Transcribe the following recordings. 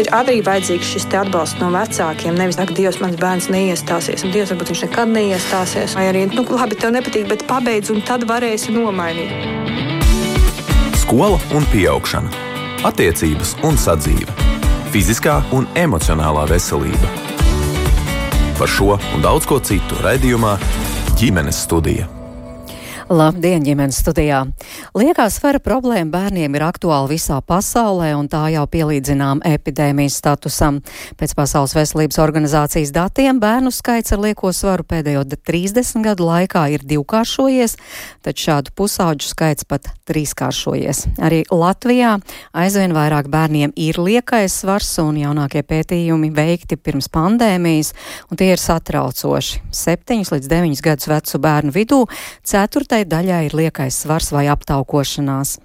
Ir arī vajadzīgs šis atbalsts no vecākiem. Nevis ka Dievs mans bērns neiestāsies, un Dievs varbūt viņš nekad neiestāsies. Vai arī, nu, labi, tev nepatīk, bet pabeidz, un tad varēsi nomainīt. Skola un augšana, attiecības un sadzīve, fiziskā un emocionālā veselība. Par šo un daudz ko citu raidījumā ģimenes studija. Labdien, ģimenes studijā! Liekā svara problēma bērniem ir aktuāla visā pasaulē, un tā jau pielīdzinām epidēmijas statusam. Pēc Pasaules veselības organizācijas datiem bērnu skaits ar lieko svaru pēdējo 30 gadu laikā ir divkāršojies, taču šādu pusauģu skaits pat trīskāršojies. Arī Latvijā aizvien vairāk bērniem ir liekais svars, un jaunākie pētījumi veikti pirms pandēmijas, un tie ir satraucoši. 7 līdz 9 gadus vecu bērnu vidū ceturtais lielai daļai ir liekais svars vai aptaukošanās.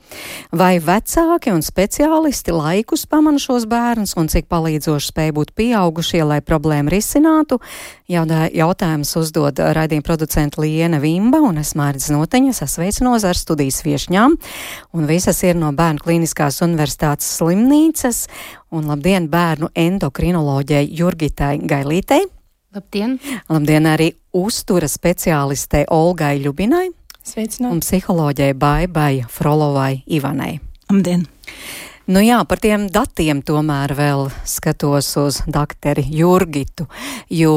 Vai vecāki un speciālisti laikus pamana šos bērnus un cik palīdzoši spēj būt pieaugušie, lai problēmu risinātu? Jautājums uzdod raidījuma producenta Liena Vimba un es Mārķis Noteņa sasveicinos ar studijas viešņām. Un visas ir no Bērnu klīniskās universitātes slimnīcas. Un labdien bērnu endokrinoloģijai Jurgitai Gailītei. Labdien! Labdien arī uztura speciālistei Olgai Ļubinai. Sveicināt. Un psiholoģijai Baibai Frolovai Ivanai. Labdien! Nu jā, par tiem datiem tomēr vēl skatos uz doktori Jurgitu, jo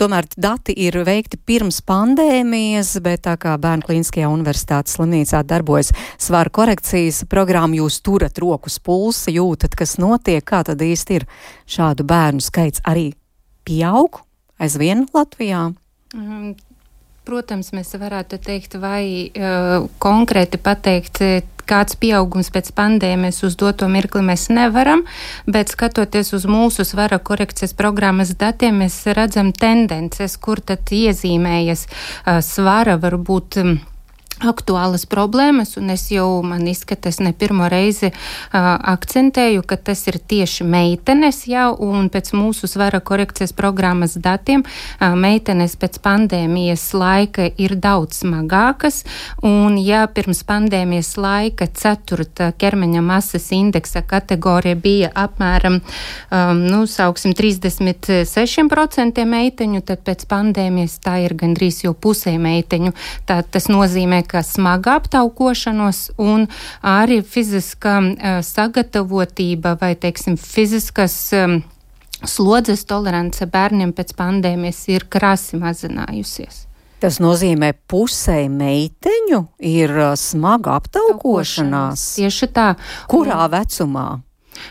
tomēr dati ir veikti pirms pandēmijas, bet tā kā Bērnu klīniskajā universitātes slimnīcā darbojas svaru korekcijas programma, jūs turat rokas pulsa, jūtat, kas notiek, kā tad īsti ir šādu bērnu skaits arī pieaug aizvien Latvijā? Protams, mēs varētu teikt, vai uh, konkrēti pateikt, kāds pieaugums pēc pandēmijas uz doto mirkli mēs nevaram, bet skatoties uz mūsu svara korekcijas programmas datiem, mēs redzam tendences, kur tad iezīmējas uh, svara varbūt. Um, aktuālas problēmas, un es jau man izskatās ne pirmo reizi uh, akcentēju, ka tas ir tieši meitenes jau, un pēc mūsu svara korekcijas programmas datiem uh, meitenes pēc pandēmijas laika ir daudz smagākas, un ja pirms pandēmijas laika ceturta ķermeņa masas indeksa kategorija bija apmēram, um, nu, sauksim, 36% meiteņu, tad pēc pandēmijas tā ir gandrīz jau pusē meiteņu. Tā, tas nozīmē, ka smaga aptaukošanos un arī fiziska uh, sagatavotība vai, teiksim, fiziskas um, slodzes tolerance bērniem pēc pandēmijas ir krasi mazinājusies. Tas nozīmē, pusē meiteņu ir smaga aptaukošanās. Tieši tā. Kurā un, vecumā?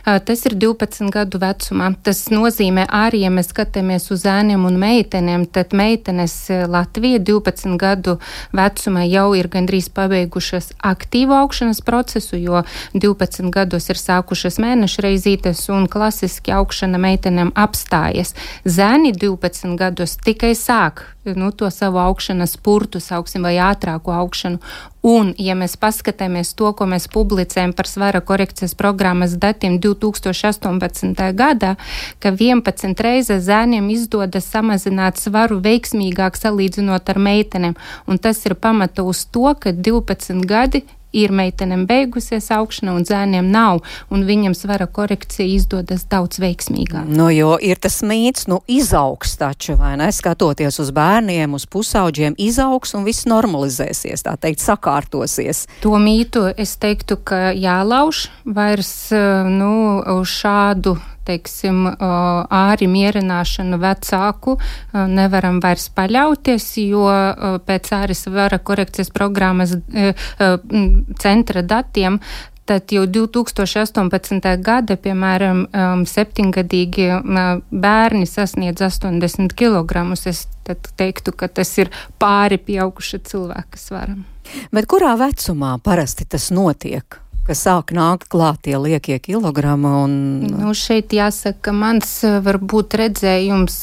Tas ir 12 gadu vecumā. Tas nozīmē arī, ja mēs skatāmies uz zēniem un meitenēm, tad meitenes Latvija 12 gadu vecumā jau ir gandrīz pabeigušas aktīvu augšanas procesu, jo 12 gados ir sākušas mēneša reizītes un klasiski augšana meitenēm apstājas. Zēni 12 gados tikai sāk nu, to savu augšanas spurtu, sauksim, vai ātrāku augšanu. Un, ja mēs paskatāmies to, ko mēs publicējam par svara korekcijas programmas datiem 2018. gadā, ka 11 reizes zēniem izdodas samazināt svaru veiksmīgāk salīdzinot ar meitenēm, un tas ir pamata uz to, ka 12 gadi ir meitenēm beigusies augšana un zēniem nav, un viņam svara korekcija izdodas daudz veiksmīgāk. Nu, jo ir tas mīts, nu, izaugs taču, vai ne, skatoties uz bērniem, uz pusauģiem, izaugs un viss normalizēsies, tā teikt, sakārtosies. To mītu es teiktu, ka jālauž vairs, nu, uz šādu teiksim, āri mierināšanu vecāku nevaram vairs paļauties, jo pēc āris vara korekcijas programmas centra datiem tad jau 2018. gada, piemēram, septiņgadīgi bērni sasniedz 80 kg. Es teiktu, ka tas ir pāri pieauguša cilvēka svaram. Bet kurā vecumā parasti tas notiek? Ka sāk nākt klāt tie liekie kilogrami. Un... Nu, šeit jāsaka, mans eh, varbūt redzējums,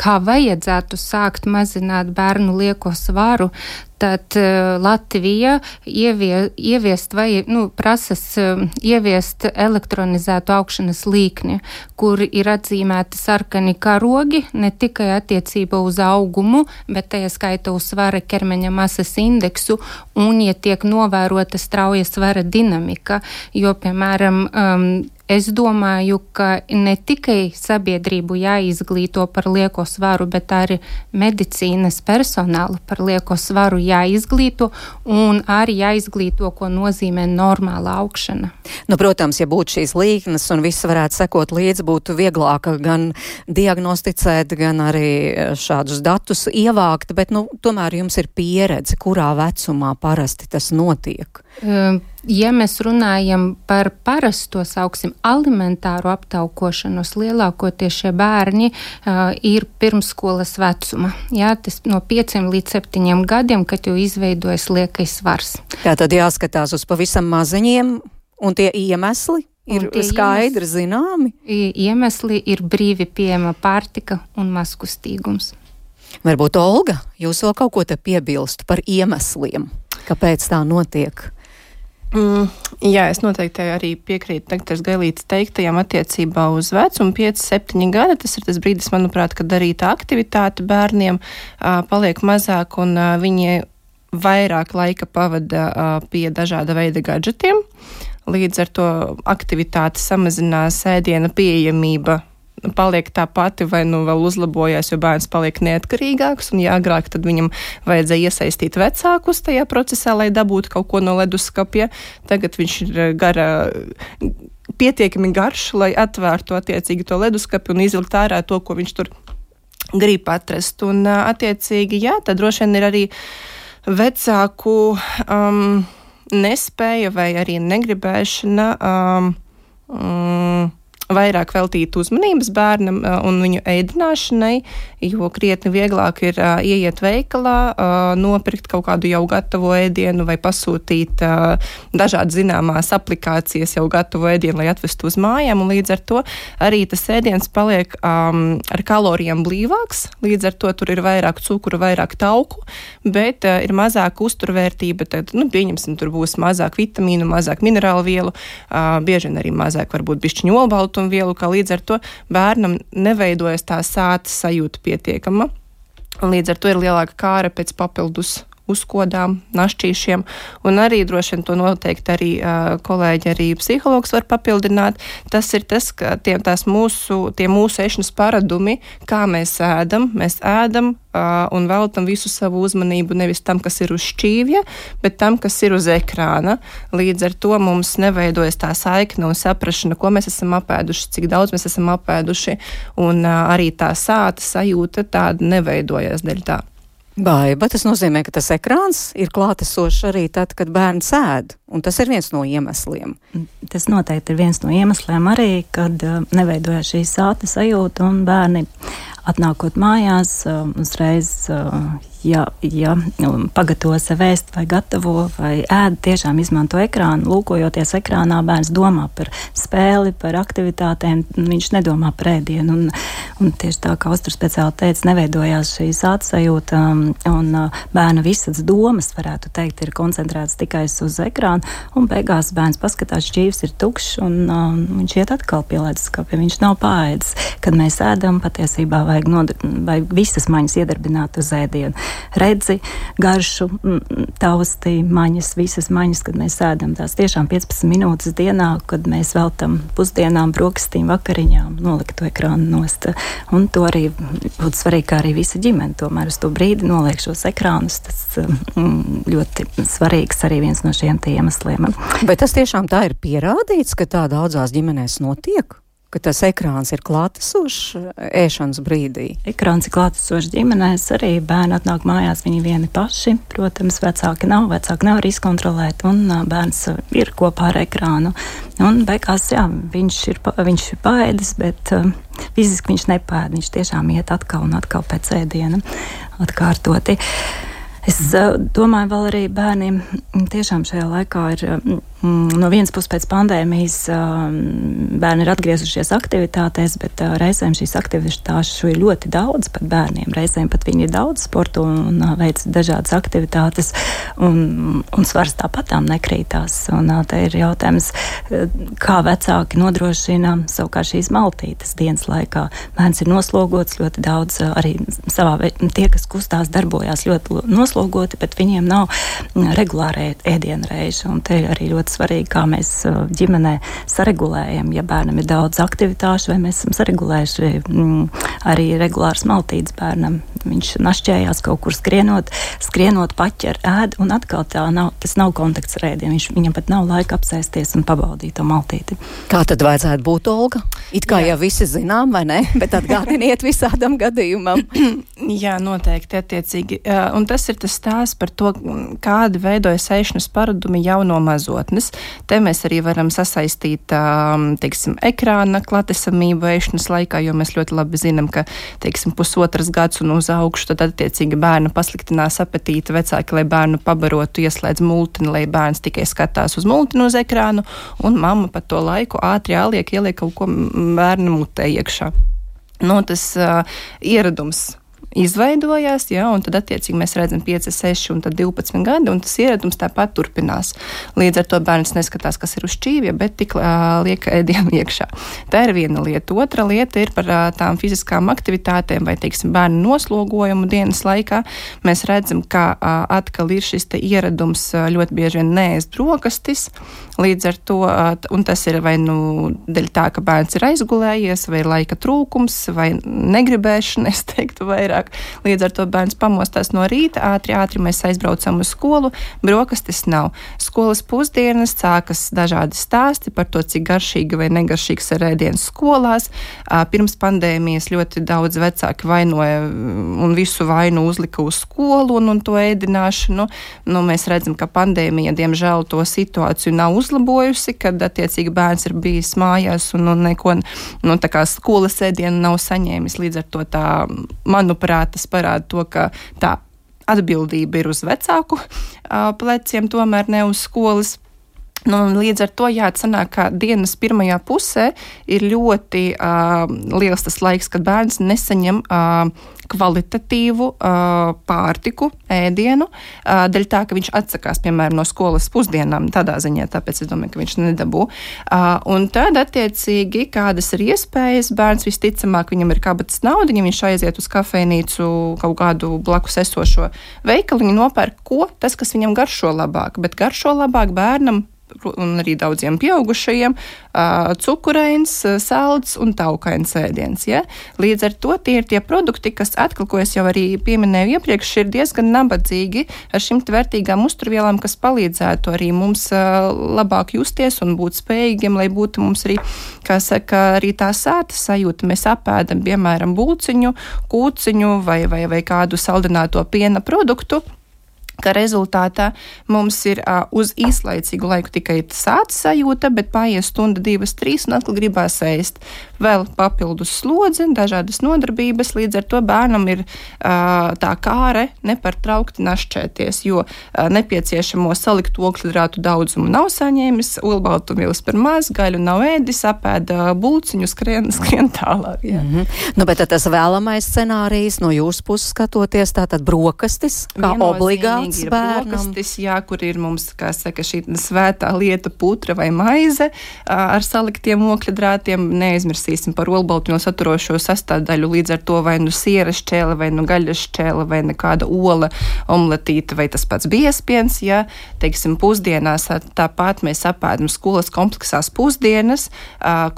kā vajadzētu sākt mazināt bērnu lieko svaru, Tad uh, Latvija ievie, ieviest vai nu, prasas uh, ieviest elektronizētu augšanas līkni, kur ir atzīmēti sarkani karogi ne tikai attiecībā uz augumu, bet tajā skaita uz svara ķermeņa masas indeksu un, ja tiek novērota strauja svara dinamika, jo, piemēram, um, es domāju, ka ne tikai sabiedrību jāizglīto par lieko svaru, bet arī medicīnas personālu par lieko svaru jāizglīto un arī jāizglīto, ko nozīmē normāla augšana. Nu, protams, ja būtu šīs līknes un viss varētu sekot līdzi, būtu vieglāk gan diagnosticēt, gan arī šādus datus ievākt, bet nu, tomēr jums ir pieredze, kurā vecumā parasti tas notiek. Um, ja mēs runājam par parasto, sauksim, alimentāro aptaukošanos, lielākoties šie bērni uh, ir pirmsskolas vecuma. Jā, tas no 5 līdz 7 gadiem, kad jau izveidojas liekais svars. Tā tad jāskatās uz pavisam maziņiem, un tie iemesli ir skaidri zināmi. Iemesli ir brīvi pieejama pārtika un maskustīgums. Varbūt Olga, jūs vēl kaut ko te piebilst par iemesliem, kāpēc tā notiek? Mm, jā, es noteikti arī piekrītu Dr. Gailītas teiktajam attiecībā uz vecumu 5, 7 gadi. Tas ir tas brīdis, manuprāt, kad darīta aktivitāte bērniem uh, paliek mazāk un uh, viņi vairāk laika pavada uh, pie dažāda veida gadžetiem. Līdz ar to aktivitāte samazinās ēdiena pieejamība paliek tā pati, vai nu vēl uzlabojās, jo bērns paliek neatkarīgāks, un ja agrāk tad viņam vajadzēja iesaistīt vecākus tajā procesā, lai dabūtu kaut ko no leduskapja, tagad viņš ir eh, gara pietiekami garš, lai atvērtu attiecīgi to leduskapi un izvilkt ārā to, ko viņš tur grib atrast. Un, eh, attiecīgi, jā, tad droši vien ir arī vecāku um, nespēja vai arī negribēšana. Um, um, vairāk veltīt uzmanības bērnam un viņu ēdināšanai, jo krietni vieglāk ir uh, ieiet veikalā, uh, nopirkt kaut kādu jau gatavo ēdienu vai pasūtīt uh, dažādas zināmās aplikācijas jau gatavo ēdienu, lai atvestu uz mājām, līdz ar to arī tas ēdiens paliek um, ar kalorijām blīvāks, līdz ar to tur ir vairāk cukuru, vairāk tauku, bet uh, ir mazāk uzturvērtība, tad, nu, pieņemsim, tur būs mazāk vitamīnu, mazāk minerālu vielu, uh, bieži vien arī mazāk varbūt bišķiņu olbaltu, siltumvielu, ka līdz ar to bērnam neveidojas tā sāta sajūta pietiekama. Un līdz ar to ir lielāka kāra pēc papildus uzkodām, našķīšiem, un arī droši vien to noteikti arī kolēģi, arī psihologs var papildināt. Tas ir tas, ka tie, mūsu, tie mūsu ēšanas paradumi, kā mēs ēdam, mēs ēdam un veltam visu savu uzmanību nevis tam, kas ir uz šķīvja, bet tam, kas ir uz ekrāna. Līdz ar to mums neveidojas tā saikne un saprašana, ko mēs esam apēduši, cik daudz mēs esam apēduši, un arī tā sāta sajūta tāda neveidojas dēļ tā. Baiba, tas nozīmē, ka tas ekrāns ir klātesošs arī tad, kad bērns ēd, un tas ir viens no iemesliem. Tas noteikti ir viens no iemesliem arī, kad uh, neveidojas šī sāta sajūta, un bērni atnākot mājās, uh, uzreiz uh, ja, ja nu, pagatavo sev ēst vai gatavo vai ēd, tiešām izmanto ekrānu. Lūkojoties ekrānā, bērns domā par spēli, par aktivitātēm, viņš nedomā par ēdienu. Un, un tieši tā kā uzturs speciāli teica, neveidojās šīs atsajūta um, un uh, bērna visas domas, varētu teikt, ir koncentrētas tikai uz ekrānu, un beigās bērns paskatās, šķīvs ir tukšs, un um, viņš iet atkal pie leduskapja, viņš nav pāēdis. Kad mēs ēdam, patiesībā vajag, nodar, vajag visas maņas iedarbināt uz ēdienu redzi, garšu, tausti, maņas, visas maņas, kad mēs ēdam tās tiešām 15 minūtes dienā, kad mēs veltam pusdienām, brokastīm, vakariņām, nolikt to ekrānu nost. Un to arī būtu svarīgi, kā arī visa ģimene tomēr uz to brīdi noliek šos ekrānus. Tas mm, ļoti svarīgs arī viens no šiem iemesliem. Bet tas tiešām tā ir pierādīts, ka tā daudzās ģimenēs notiek? Ka tas ekrāns ir klātesošs ēšanas brīdī. Ekrāns ir klātesošs ģimenēs, arī bērni atnāk mājās, viņi vieni paši. Protams, vecāki nav, vecāki nevar izkontrolēt, un bērns ir kopā ar ekrānu. Un beigās, jā, viņš ir, viņš ir paēdis, bet fiziski viņš nepēd, viņš tiešām iet atkal un atkal pēc ēdiena atkārtoti. Es uh, domāju, vēl arī bērniem tiešām šajā laikā ir. Mm, no vienas puses, pēc pandēmijas bērni ir atgriezušies aktivitātēs, bet reizēm šīs aktivitātes ir ļoti daudz pat bērniem. Reizēm pat viņi ir daudz sporta un veic dažādas aktivitātes, un, un svars tāpatām nekrītās. Un te ir jautājums, kā vecāki nodrošina savukārt šīs maltītes dienas laikā. Bērns ir noslogots ļoti daudz, arī savā, tie, kas kustās, darbojās ļoti noslogoti, bet viņiem nav regulāra. Un te ir arī ļoti svarīgi, kā mēs ģimenē saregulējam, ja bērnam ir daudz aktivitāšu, vai mēs esam saregulējuši arī regulārs maltītes bērnam. Viņš našķējās kaut kur skrienot, skrienot paķer ēd, un atkal tā nav, tas nav kontakts ar ēdienu. Viņš, viņam pat nav laika apsēsties un pabaudīt to maltīti. Kā tad vajadzētu būt, Olga? It kā Jā. jau visi zinām, vai ne? Bet atgādiniet visādam gadījumam. Jā, noteikti attiecīgi. Un tas ir tas stāsts par to, kāda veidojas ēšanas paradumi jau no mazotnes. Te mēs arī varam sasaistīt, teiksim, ekrāna klatesamību ēšanas laikā, jo mēs ļoti labi zinām, ka, teiksim, pusotras gads un uz augšu, tad attiecīgi bērnu pasliktinās apetīti vecāki, lai bērnu pabarotu, ieslēdz multini, lai bērns tikai skatās uz multini uz ekrānu, un mamma pa to laiku ātri jāliek, ieliek kaut ko bērnu mutē iekšā. Nu, tas uh, ieradums izveidojās, ja, un tad attiecīgi mēs redzam 5, 6 un 12 gadi, un tas ieradums tāpat turpinās. Līdz ar to bērns neskatās, kas ir uz šķīvja, bet tik uh, liek ēdienu iekšā. Tā ir viena lieta. Otra lieta ir par uh, tām fiziskām aktivitātēm vai, teiksim, bērnu noslogojumu dienas laikā. Mēs redzam, ka uh, atkal ir šis ieradums uh, ļoti bieži vien neēst brokastis. Līdz ar to, un tas ir vai nu dēļ tā, ka bērns ir aizgulējies, vai laika trūkums, vai negribēšana, es teiktu, vairāk. Līdz ar to bērns pamostās no rīta, ātri, ātri mēs aizbraucam uz skolu, brokastis nav. Skolas pusdienas sākas dažādi stāsti par to, cik garšīgi vai negaršīgs ir ēdiens skolās. Pirms pandēmijas ļoti daudz vecāki vainoja un visu vainu uzlika uz skolu un, un to ēdināšanu. Nu, mēs redzam, ka pandēmija, diemžēl, to situāciju nav uzlabojusi, kad attiecīgi bērns ir bijis mājās un, un neko nu, tā kā skolas ēdienu nav saņēmis. Līdz ar to tā, manuprāt, tas parāda to, ka tā atbildība ir uz vecāku pleciem, tomēr ne uz skolas. Nu, līdz ar to jāatsanāk, ka dienas pirmajā pusē ir ļoti uh, liels tas laiks, kad bērns nesaņem uh, kvalitatīvu uh, pārtiku, ēdienu, uh, dēļ tā, ka viņš atsakās, piemēram, no skolas pusdienām, tādā ziņā, tāpēc es domāju, ka viņš nedabū. Uh, un tad, attiecīgi, kādas ir iespējas, bērns visticamāk, viņam ir kabatas nauda, ja viņš aiziet uz kafejnīcu kaut kādu blakus esošo veikalu, viņi nopērk ko, tas, kas viņam garšo labāk, bet garšo labāk bērnam un arī daudziem pieaugušajiem cukurains, salds un taukains ēdiens. Ja? Līdz ar to tie ir tie produkti, kas atkal, ko es jau arī pieminēju iepriekš, ir diezgan nabadzīgi ar šīm vērtīgām uzturvielām, kas palīdzētu arī mums labāk justies un būt spējīgiem, lai būtu mums arī, kā saka, arī tā sāta sajūta. Mēs apēdam, piemēram, būciņu, kūciņu vai, vai, vai kādu saldināto piena produktu ka rezultātā mums ir uh, uz īslaicīgu laiku tikai sācis sajūta, bet paies stunda, divas, trīs, un atkal gribās ēst. Vēl papildus slodzi, dažādas nodarbības, līdz ar to bērnam ir uh, tā kāre nepārtraukti našķēties, jo uh, nepieciešamo salikt ogļhidrātu daudzumu nav saņēmis, olbaltumvielas par maz, gaļu nav ēdis, apēda bulciņu, skrien, skrien tālāk. Jā. Mm -hmm. nu, bet tas vēlamais scenārijs no jūsu puses skatoties, tātad brokastis kā Vienīgs ir brokastis, jā, kur ir mums, kā saka, šī svētā lieta putra vai maize ar saliktiem okļadrātiem. Neaizmirsīsim par olbaltumu saturošo sastāvdaļu, līdz ar to vai nu sieras šķēle, vai nu gaļas šķēle, vai nekāda ola, omletīte vai tas pats biespiens, jā. Teiksim, pusdienās tāpat mēs apēdam skolas kompleksās pusdienas,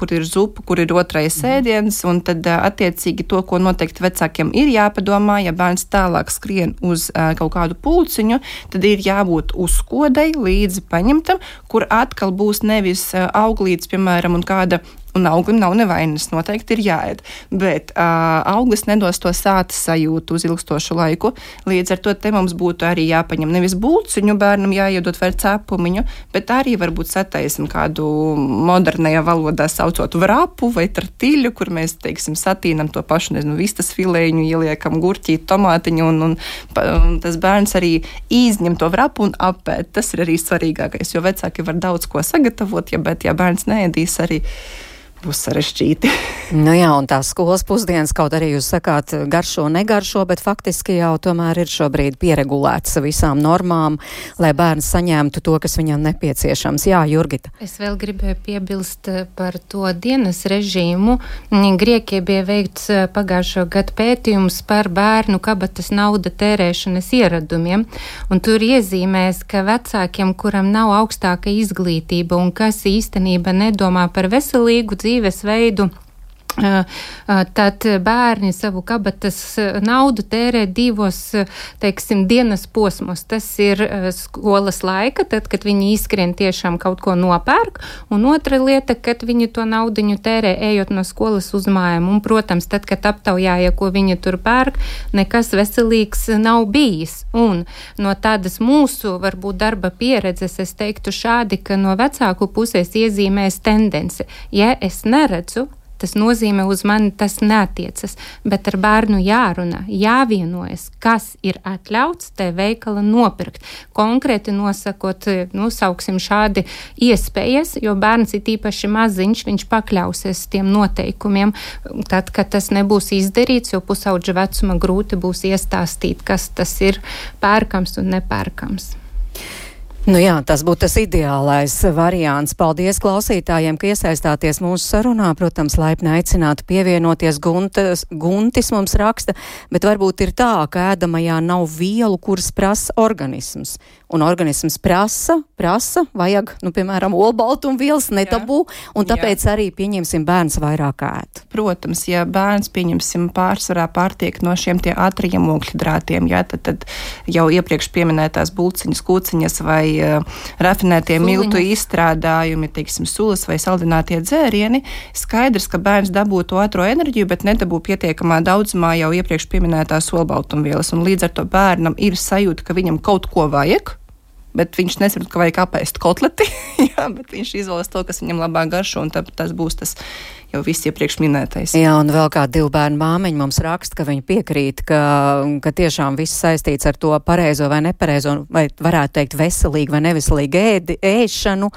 kur ir zupa, kur ir otrais mhm. ēdiens, un tad attiecīgi to, ko noteikti vecākiem ir jāpadomā, ja bērns tālāk skrien uz kaut kādu pulci, puciņu, tad ir jābūt uzkodai līdzi paņemtam, kur atkal būs nevis auglīts, piemēram, un kāda un auglim nav nevainas. Noteikti ir jāēd. Bet uh, auglis nedos to sāta sajūtu uz ilgstošu laiku. Līdz ar to te mums būtu arī jāpaņem nevis būciņu bērnam, jāiedod vai cepumiņu, bet arī varbūt sataisim kādu modernajā valodā saucot vrapu vai tartīļu, kur mēs, teiksim, satīnam to pašu, nezinu, vistas filēņu, ieliekam gurķī, tomātiņu, un, un, un tas bērns arī izņem to vrapu un apēd. Tas ir arī svarīgākais, jo vecāki var daudz ko sagatavot, ja, bet ja bērns neēdīs arī būs sarežģīti. nu jā, un tās skolas pusdienas, kaut arī jūs sakāt garšo, negaršo, bet faktiski jau tomēr ir šobrīd pieregulēts visām normām, lai bērns saņemtu to, kas viņam nepieciešams. Jā, Jurgita. Es vēl gribēju piebilst eh, par to dienas režīmu. Grieķija bija veikts eh, pagājušo gadu pētījums par bērnu kabatas nauda tērēšanas ieradumiem, un tur iezīmēs, ka vecākiem, kuram nav augstāka izglītība un kas īstenībā nedomā par veselīgu dzīvi, dzīvesveidu. Tad bērni savu kabatas naudu tērē divos, teiksim, dienas posmos. Tas ir skolas laika, tad, kad viņi izskrien tiešām kaut ko nopērk, un otra lieta, kad viņi to naudiņu tērē, ejot no skolas uz mājām. Un, protams, tad, kad aptaujāja, ko viņi tur pērk, nekas veselīgs nav bijis. Un no tādas mūsu, varbūt, darba pieredzes es teiktu šādi, ka no vecāku puses iezīmēs tendence. Ja es neredzu, Tas nozīmē, uz mani tas neatiecas, bet ar bērnu jārunā, jāvienojas, kas ir atļauts te veikala nopirkt. Konkrēti nosakot, nu, sauksim šādi iespējas, jo bērns ir īpaši maziņš, viņš pakļausies tiem noteikumiem. Tad, kad tas nebūs izdarīts, jo pusauģa vecuma grūti būs iestāstīt, kas tas ir pērkams un nepērkams. Nu jā, tas būtu tas ideālais variants. Paldies klausītājiem, ka iesaistāties mūsu sarunā. Protams, laipni aicinātu pievienoties Guntas, Guntis mums raksta, bet varbūt ir tā, ka ēdamajā nav vielu, kuras prasa organisms. Un organisms prasa, prasa, vajag, nu, piemēram, olbaltumvielas, netabū, un tāpēc jā. arī, pieņemsim, bērns vairāk ēt. Protams, ja bērns, pieņemsim, pārsvarā pārtiek no šiem tie ātriem ogļhidrātiem, jā, tad, tad jau iepriekš pieminētās bulciņas, kūciņas vai uh, rafinētie Suliņas. miltu izstrādājumi, teiksim, sulas vai saldinātie dzērieni, skaidrs, ka bērns dabū to ātro enerģiju, bet nedabū pietiekamā daudzumā jau iepriekš pieminētās olbaltumvielas, un līdz ar to bērnam ir sajūta, ka viņam kaut ko vajag, bet viņš nesaprot, ka vajag apēst kotleti. jā, viņš izvēlas to, kas viņam labāk garšo, un tas būs tas jau viss iepriekš minētais. Jā, un vēl kā divu bērnu māmiņa mums raksta, ka viņi piekrīt, ka, ka tiešām viss saistīts ar to pareizo vai nepareizo, vai varētu teikt veselīgu vai neveselīgu ēdi, ēšanu,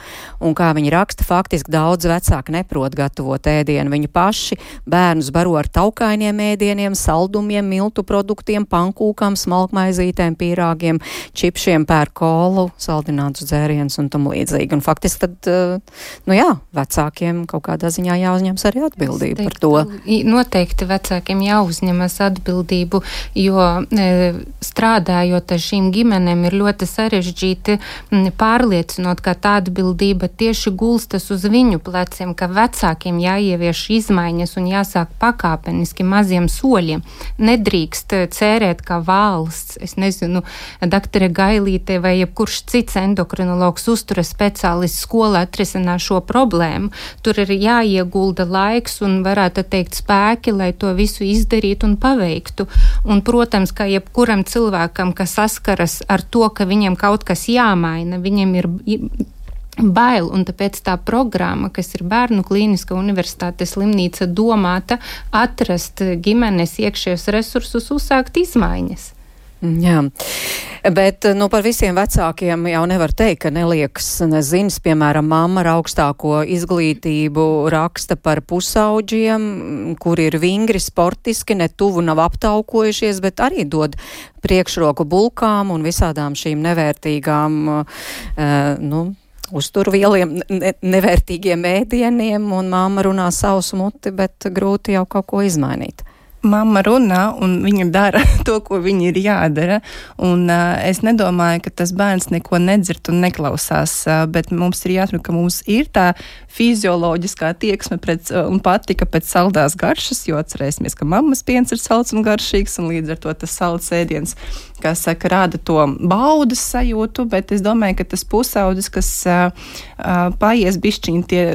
un kā viņi raksta, faktiski daudz vecāki neprot gatavot ēdienu. Viņi paši bērnus baro ar taukainiem ēdieniem, saldumiem, miltu produktiem, pankūkām, smalkmaizītēm, pīrāgiem, čipšiem, pērkolu, saldinātus dzērienus un tam līdzīgi. Un faktiski tad, eh, nu jā, vecākiem kaut kādā ziņā jāuzņem jāuzņemas arī atbildība teiktu, par to. Noteikti vecākiem jāuzņemas atbildību, jo e, strādājot ar šīm ģimenēm ir ļoti sarežģīti pārliecinot, ka tā atbildība tieši gulstas uz viņu pleciem, ka vecākiem jāievieš izmaiņas un jāsāk pakāpeniski maziem soļiem. Nedrīkst cerēt, ka valsts, es nezinu, doktore Gailīte vai jebkurš cits endokrinologs uzturas speciālists skolā atrisinās šo problēmu. Tur ir jāiegulda laiks un varētu teikt spēki, lai to visu izdarītu un paveiktu. Un, protams, kā jebkuram cilvēkam, kas saskaras ar to, ka viņam kaut kas jāmaina, viņam ir bail, un tāpēc tā programma, kas ir Bērnu klīniska universitātes slimnīca, domāta atrast ģimenes iekšējos resursus, uzsākt izmaiņas. Jā, bet nu, par visiem vecākiem jau nevar teikt, ka neliekas nezins. Piemēram, mamma ar augstāko izglītību raksta par pusauģiem, kuri ir vingri sportiski, ne tuvu nav aptaukojušies, bet arī dod priekšroku bulkām un visādām šīm nevērtīgām, uh, nu, uzturvieliem, ne, nevērtīgiem ēdieniem, un māma runā savus muti, bet grūti jau kaut ko izmainīt mamma runā un viņa dara to, ko viņa ir jādara. Un, uh, es nedomāju, ka tas bērns neko nedzird un neklausās, uh, bet mums ir jāatrod, ka mums ir tā fizioloģiskā tieksme pret, uh, un patika pēc saldās garšas, jo atcerēsimies, ka mammas piens ir salds un garšīgs, un līdz ar to tas salds ēdiens, kā saka, rāda to baudas sajūtu, bet es domāju, ka tas pusaudzis, kas uh, paies bišķiņi tie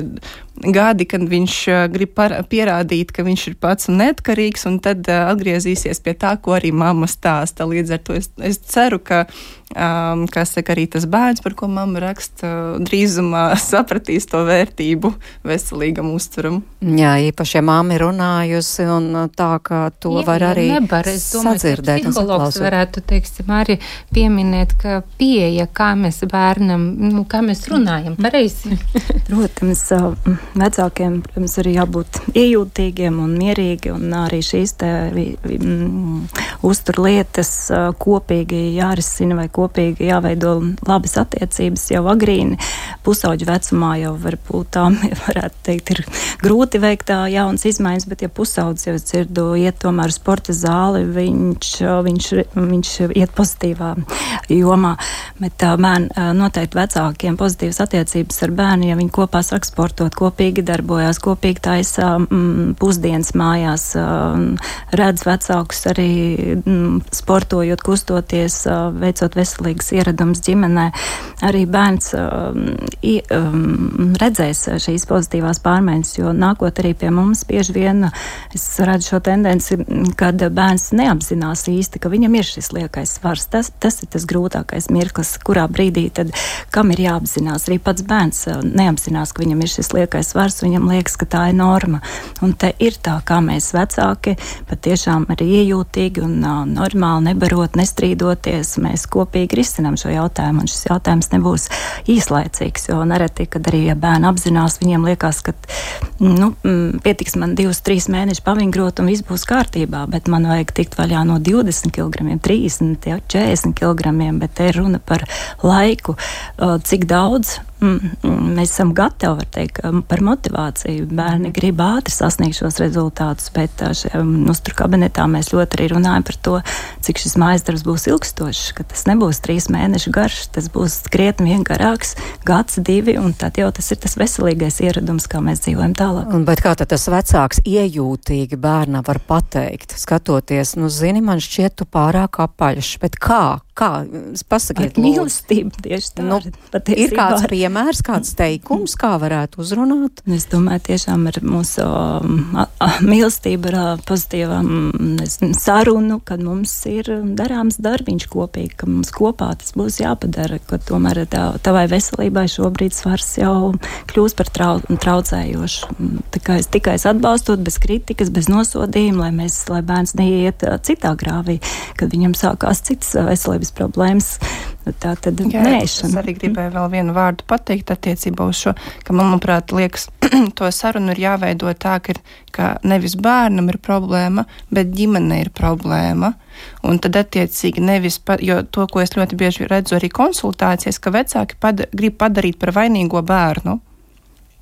gadi, kad viņš uh, grib par, pierādīt, ka viņš ir pats un neatkarīgs, un tad uh, atgriezīsies pie tā, ko arī mamma stāsta. Līdz ar to es, es ceru, ka um, kas saka, arī tas bērns, par ko mamma raksta, drīzumā sapratīs to vērtību veselīgam uzturam. Jā, īpaši, ja mamma ir runājusi un tā, ka to Jā, var arī nebar. Es domāju, sadzirdēt. Psihologs varētu, teiksim, arī pieminēt, ka pieeja, kā mēs bērnam, nu, kā mēs runājam, pareizi. protams, vecākiem, protams, arī jābūt iejūtīgiem un mierīgi un arī šīs te mm, uzturlietas kopīgi jārisina vai kopīgi jāveido labas attiecības jau agrīni. Pusauģu vecumā jau varbūt tā, varētu teikt, ir grūti veikt tā jaunas izmaiņas, bet ja pusaudzis jau dzirdu iet tomēr sporta zāli, viņš, viņš, viņš iet pozitīvā jomā. Bet bērni noteikti vecākiem pozitīvas attiecības ar bērnu, ja viņi kopā sāk sportot, kopīgi darbojās, kopīgi taisa mm, pusdienas mājās, redz vecākus arī mm, sportojot, kustoties, veicot veselību veselīgs ieradums ģimenē, arī bērns um, i, um, redzēs šīs pozitīvās pārmaiņas, jo nākot arī pie mums bieži vien es redzu šo tendenci, kad bērns neapzinās īsti, ka viņam ir šis liekais svars. Tas, tas ir tas grūtākais mirklis, kurā brīdī tad kam ir jāapzinās. Arī pats bērns uh, neapzinās, ka viņam ir šis liekais svars, viņam liekas, ka tā ir norma. Un te ir tā, kā mēs vecāki patiešām arī iejūtīgi un uh, normāli nebarot, nestrīdoties, mēs kopīgi kopīgi risinām šo jautājumu. Un šis jautājums nebūs īslaicīgs, jo nereti, kad arī ja bērni apzinās, viņiem liekas, ka nu, mm, pietiks man divus, trīs mēnešus pavingrot un viss būs kārtībā, bet man vajag tikt vaļā no 20 kg, 30, 40 kg, bet te ir runa par laiku, cik daudz mēs esam gatavi teikt, par motivāciju. Bērni grib ātri sasniegt šos rezultātus, bet uztur kabinetā mēs ļoti arī runājam par to, cik šis mājas darbs būs ilgstošs, ka tas nebūs trīs mēnešu garš, tas būs krietni garāks, gads, divi, un tad jau tas ir tas veselīgais ieradums, kā mēs dzīvojam tālāk. Un, bet kā tad tas vecāks iejūtīgi bērnam var pateikt, skatoties, nu, zini, man šķiet, tu pārāk apaļš, bet kā? Kā? Pasakiet, mīlestība tieši tā. Nu, ir kāds piemērs, kāds teikums, kā varētu uzrunāt? Es domāju, tiešām ar mūsu um, mīlestību, ar pozitīvām sarunu, kad mums ir darāms darbiņš kopīgi, ka mums kopā tas būs jāpadara, ka tomēr tā, tavai veselībai šobrīd svars jau kļūst par trau, traucējošu. Es tikai es atbalstot bez kritikas, bez nosodījuma, lai, mēs, lai bērns neiet citā grāvī, kad viņam sākās citas veselības problēmas. Tā tad Jā, nēšana. Es arī gribēju vēl vienu vārdu pateikt attiecībā uz šo, ka manuprāt, liekas, to sarunu ir jāveido tā, ka, ir, ka nevis bērnam ir problēma, bet ģimene ir problēma. Un tad, attiecīgi, nevis, pa, jo to, ko es ļoti bieži redzu arī konsultācijas, ka vecāki pada, grib padarīt par vainīgo bērnu.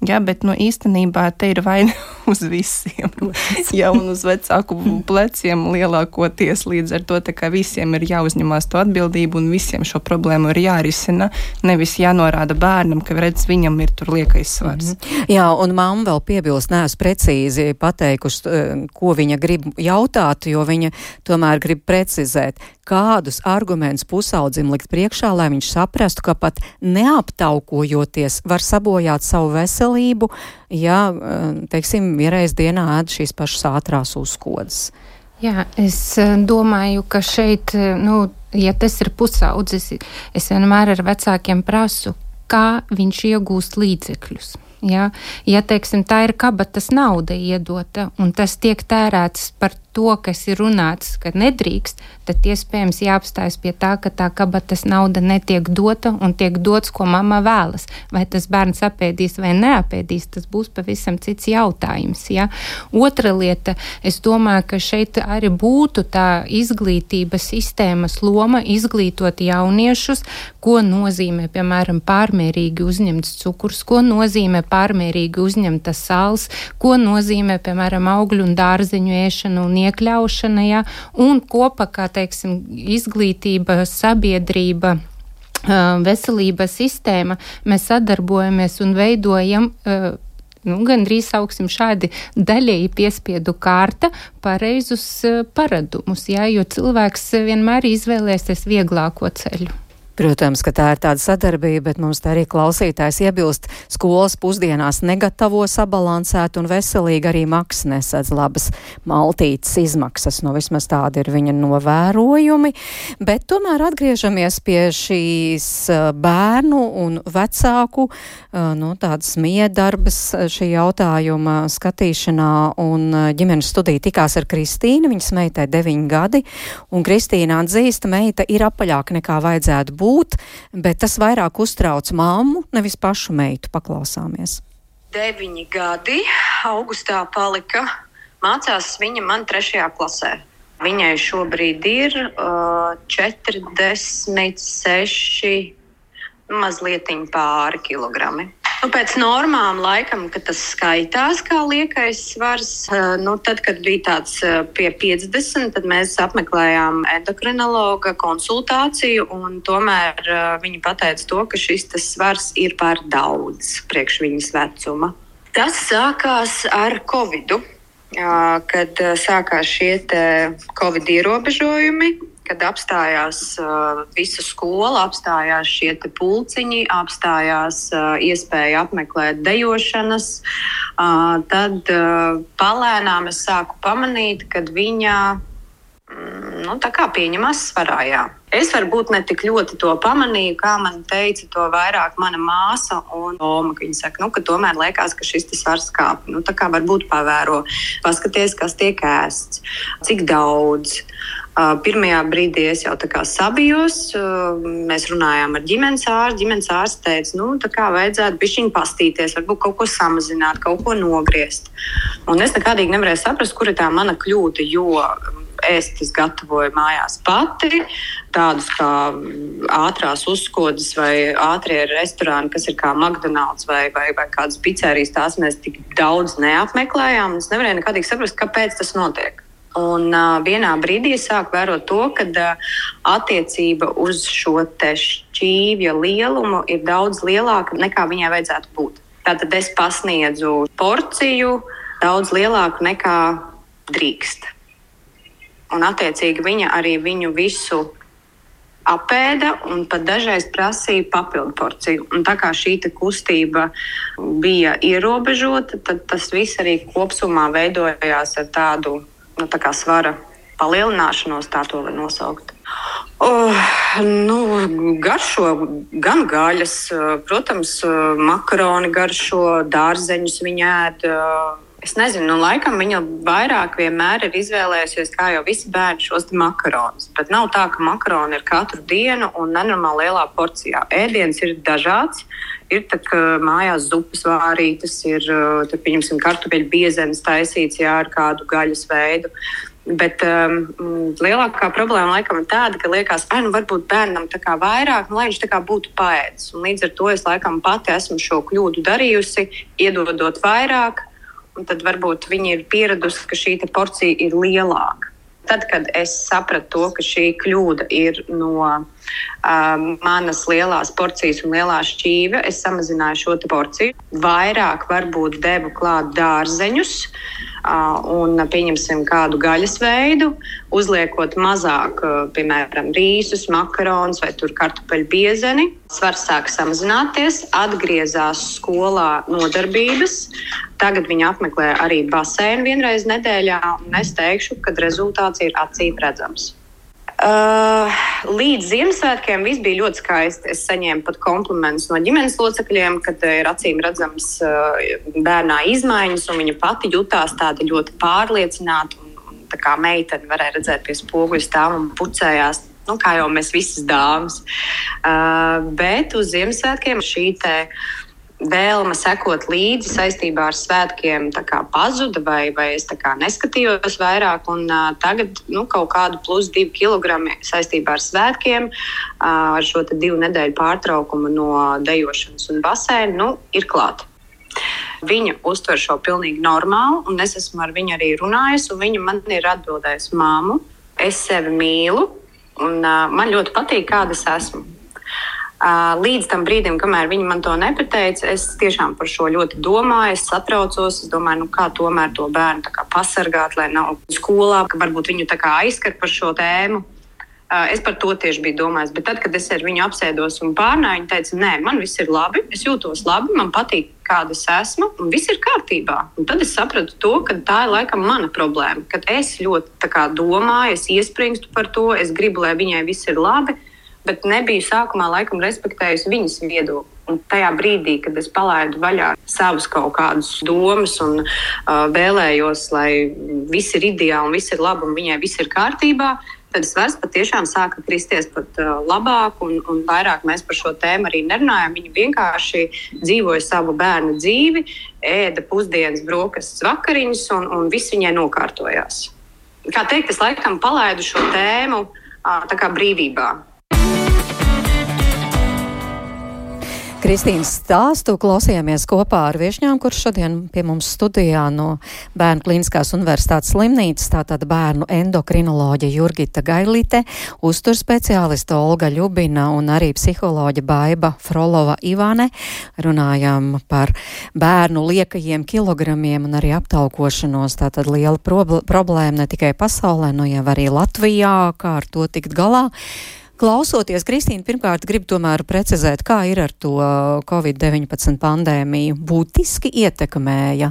Jā, bet nu, īstenībā te ir vaina uz visiem. Jā, un uz vecāku pleciem lielākoties līdz ar to visiem ir jāuzņemās to atbildību un visiem šo problēmu ir jārisina. Nevis jānorāda bērnam, ka redz, viņam ir tur liekais svars. Mm -hmm. Jā, un mamma vēl piebilst, neesmu precīzi pateikusi, eh, ko viņa grib jautāt, jo viņa tomēr grib precizēt, kādus argumentus pusaudzim likt priekšā, lai viņš saprastu, ka pat neaptaukojoties var sabojāt savu veselību, ja, eh, teiksim, vienreiz dienā ēd šīs pašas ātrās uzkodas. Jā, es eh, domāju, ka šeit, eh, nu, ja tas ir pusaudzis, es vienmēr ar vecākiem prasu, kā viņš iegūst līdzekļus. Ja, ja teiksim, tā ir kabatas nauda iedota un tas tiek tērēts par to, kas ir runāts, ka nedrīkst, tad iespējams jāapstājas pie tā, ka tā kabatas nauda netiek dota un tiek dots, ko mamma vēlas. Vai tas bērns apēdīs vai neapēdīs, tas būs pavisam cits jautājums. Ja? Otra lieta, es domāju, ka šeit arī būtu tā izglītības sistēmas loma izglītot jauniešus, ko nozīmē, piemēram, pārmērīgi uzņemts cukurs, ko nozīmē pārmērīgi uzņemta sāls, ko nozīmē, piemēram, augļu un dārzeņu ēšana un iekļaušana, ja, un kopā, kā teiksim, izglītība, sabiedrība veselības sistēma, mēs sadarbojamies un veidojam nu, gandrīz sauksim šādi daļēji piespiedu kārta pareizus paradumus, jā, jo cilvēks vienmēr izvēlēsies vieglāko ceļu. Protams, ka tā ir tāda sadarbība, bet mums te arī klausītājs iebilst, skolas pusdienās negatavo sabalansēt un veselīgi arī maksas nesadz labas maltītes izmaksas. No nu, vismaz tādi ir viņa novērojumi. Bet tomēr atgriežamies pie šīs bērnu un vecāku, nu, tādas miedarbas šī jautājuma skatīšanā. Un ģimenes studija tikās ar Kristīnu, viņas meitai deviņi gadi, un Kristīna atzīst, meita ir apaļāka nekā vajadzētu būt, bet tas vairāk uztrauc mammu, nevis pašu meitu. Paklausāmies. Deviņi gadi augustā palika. Mācās viņa man trešajā klasē. Viņai šobrīd ir uh, 46, mazliet pāri kilogrami. Nu, pēc normām, laikam, kad tas skaitās kā liekais svars, eh, nu, tad, kad bija tāds eh, pie 50, tad mēs apmeklējām endokrinologa konsultāciju, tomēr uh, viņi pateica to, ka šis svars ir par daudz priekš viņas vecuma. Tas sākās ar Covid, kad sākās šie Covid ierobežojumi kad apstājās uh, visa skola, apstājās šie pulciņi, apstājās uh, iespēja apmeklēt dejošanas, uh, tad uh, palēnām es sāku pamanīt, ka viņa mm, nu, pieņemās svarā. Jā. Es varbūt ne tik ļoti to pamanīju, kā man teica, to vairāk mana māsa un Oma. Viņa saka, nu, ka tomēr liekas, ka šis svars kāp. Nu, tā kā varbūt pavēro, paskaties, kas tiek ēsts, cik daudz. Pirmajā brīdī es jau tā kā sabijos, mēs runājām ar ģimenes ārstu. Ģimenes ārsts teica, nu, tā kā vajadzētu bišķiņu pastīties, varbūt kaut ko samazināt, kaut ko nogriezt. Un es nekādīgi nevarēju saprast, kur ir tā mana kļūda, jo ēst es gatavoju mājās pati. Tādus kā ātrās uzkodas vai ātrie restorāni, kas ir kā McDonald's vai, vai, vai kādas pizzerijas, tās mēs tik daudz neapmeklējām. Es nevarēju nekādīgi saprast, kāpēc tas notiek. Un uh, vienā brīdī sāk vērot to, ka uh, attiecība uz šo šķīvja lielumu ir daudz lielāka nekā viņai vajadzētu būt. Tātad es pasniedzu porciju daudz lielāku nekā drīkst. Un attiecīgi viņa arī viņu visu apēda un pat dažreiz prasīja papildu porciju. Un tā kā šī kustība bija ierobežota, tad tas viss arī kopumā veidojās ar tādu nu, svara palielināšanos, tā to var nosaukt. Oh, nu, garšo gan gaļas, protams, makaroni garšo, dārzeņus viņa ēd. Es nezinu, nu, laikam viņa vairāk vienmēr ir izvēlējusies, kā jau visi bērni, šos makaronus. Bet nav tā, ka makaroni ir katru dienu un nenormāli lielā porcijā. Ēdiens ir dažāds. Ir tā, ka mājās zupas vārītas, ir pieņemsim, kartupeļu biezenes taisīts jā, ar kādu gaļas veidu. Bet um, lielākā problēma laikam ir tāda, ka liekas, ka nu, varbūt bērnam tā kā vairāk, nu, lai viņš tā kā būtu paēdis. Un līdz ar to es laikam pati esmu šo kļūdu darījusi, iedodot vairāk, tad varbūt viņi ir pieradusi, ka šī porcija ir lielāka. Tad, kad es sapratu to, ka šī kļūda ir no uh, manas lielās porcijas un lielā šķīve, es samazināju šo porciju. Vairāk varbūt devu klāt dārzeņus. Uh, un pieņemsim kādu gaļas veidu, uzliekot mazāk, piemēram, rīsus, makaronus vai kartupeļu biezeni. Svars sāk samazināties, atgriezās skolā nodarbības. Tagad viņi apmeklē arī baseinu vienreiz nedēļā, un es teikšu, ka rezultāts ir acīm redzams. Uh, līdz Ziemassvētkiem viss bija ļoti skaisti. Es saņēmu pat komplimentus no ģimenes locekļiem, kad ir acīm redzams uh, bērnā izmaiņas, un viņa pati jutās tāda ļoti pārliecināta. Un, un, tā kā meitene varēja redzēt pie spoguļa stāv un pucējās. Nu, kā jau mēs visas dāmas. Uh, bet uz Ziemassvētkiem šī uh, vēlme sekot līdzi saistībā ar svētkiem pazuda, vai, vai es neskatījos vairāk. Un, uh, tagad nu, kaut kādu plus divu kilogramu saistībā ar svētkiem, uh, ar šo divu nedēļu pārtraukumu no dejošanas un baseina, nu, ir klāta. Viņa uztver šo pilnīgi normāli, un es esmu ar viņu arī runājis. Viņa man ir atbildējusi, māmu, es sevi mīlu, un uh, man ļoti patīk, kāda es esmu. Līdz tam brīdim, kamēr viņi man to nepateica, es tiešām par šo ļoti domāju, es satraucos. Es domāju, nu, kā tomēr to bērnu pasargāt, lai nav skolā, ka varbūt viņu aizskar par šo tēmu. Es par to tieši biju domājis. Bet tad, kad es ar viņu apsēdos un pārnāju, viņa teica, nē, man viss ir labi, es jūtos labi, man patīk, kāda es esmu, un viss ir kārtībā. Un tad es sapratu to, ka tā ir laikam mana problēma. Kad es ļoti kā, domāju, es iespringstu par to, es gribu, lai viņai viss ir labi, bet nebiju sākumā laikam respektējusi viņas viedokli. Un tajā brīdī, kad es palaidu vaļā savus kaut kādus domas un uh, vēlējos, lai viss ir ideāli un viss ir labi un viņai viss ir kārtībā, tad svars patiešām sāka kristies pat uh, labāk, un, un vairāk mēs par šo tēmu arī nerunājam. Viņi vienkārši dzīvoja savu bērnu dzīvi, ēda pusdienas, brokastis, vakariņas, un, un viss viņai nokārtojās. Kā teikt, es laikam palaidu šo tēmu uh, brīvībā. Kristīnas stāstu klausījāmies kopā ar viešņām, kurš šodien pie mums studijā no Bērnu klīniskās universitātes slimnīcas, tātad bērnu endokrinoloģa Jurgita Gailite, uzturspeciālista Olga Ļubina un arī psiholoģa Baiba Frolova Ivane. Runājām par bērnu liekajiem kilogramiem un arī aptaukošanos, tātad liela problēma ne tikai pasaulē, no nu jau arī Latvijā, kā ar to tikt galā. Klausoties, Kristīna, pirmkārt, gribu tomēr precizēt, kā ir ar to uh, Covid-19 pandēmiju. Būtiski ietekmēja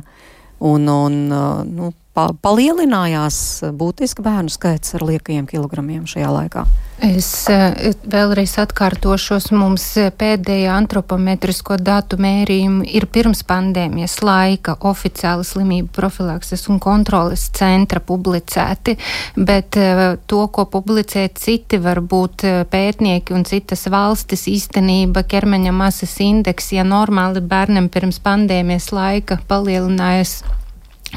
un, un uh, nu, pa, palielinājās būtiski bērnu skaits ar liekajiem kilogramiem šajā laikā. Es eh, vēlreiz atkārtošos, mums eh, pēdējā antropometrisko datu mērījumi ir pirms pandēmijas laika oficiāli slimību profilakses un kontroles centra publicēti, bet eh, to, ko publicē citi varbūt pētnieki un citas valstis, īstenība ķermeņa masas indeks, ja normāli bērnam pirms pandēmijas laika palielinājas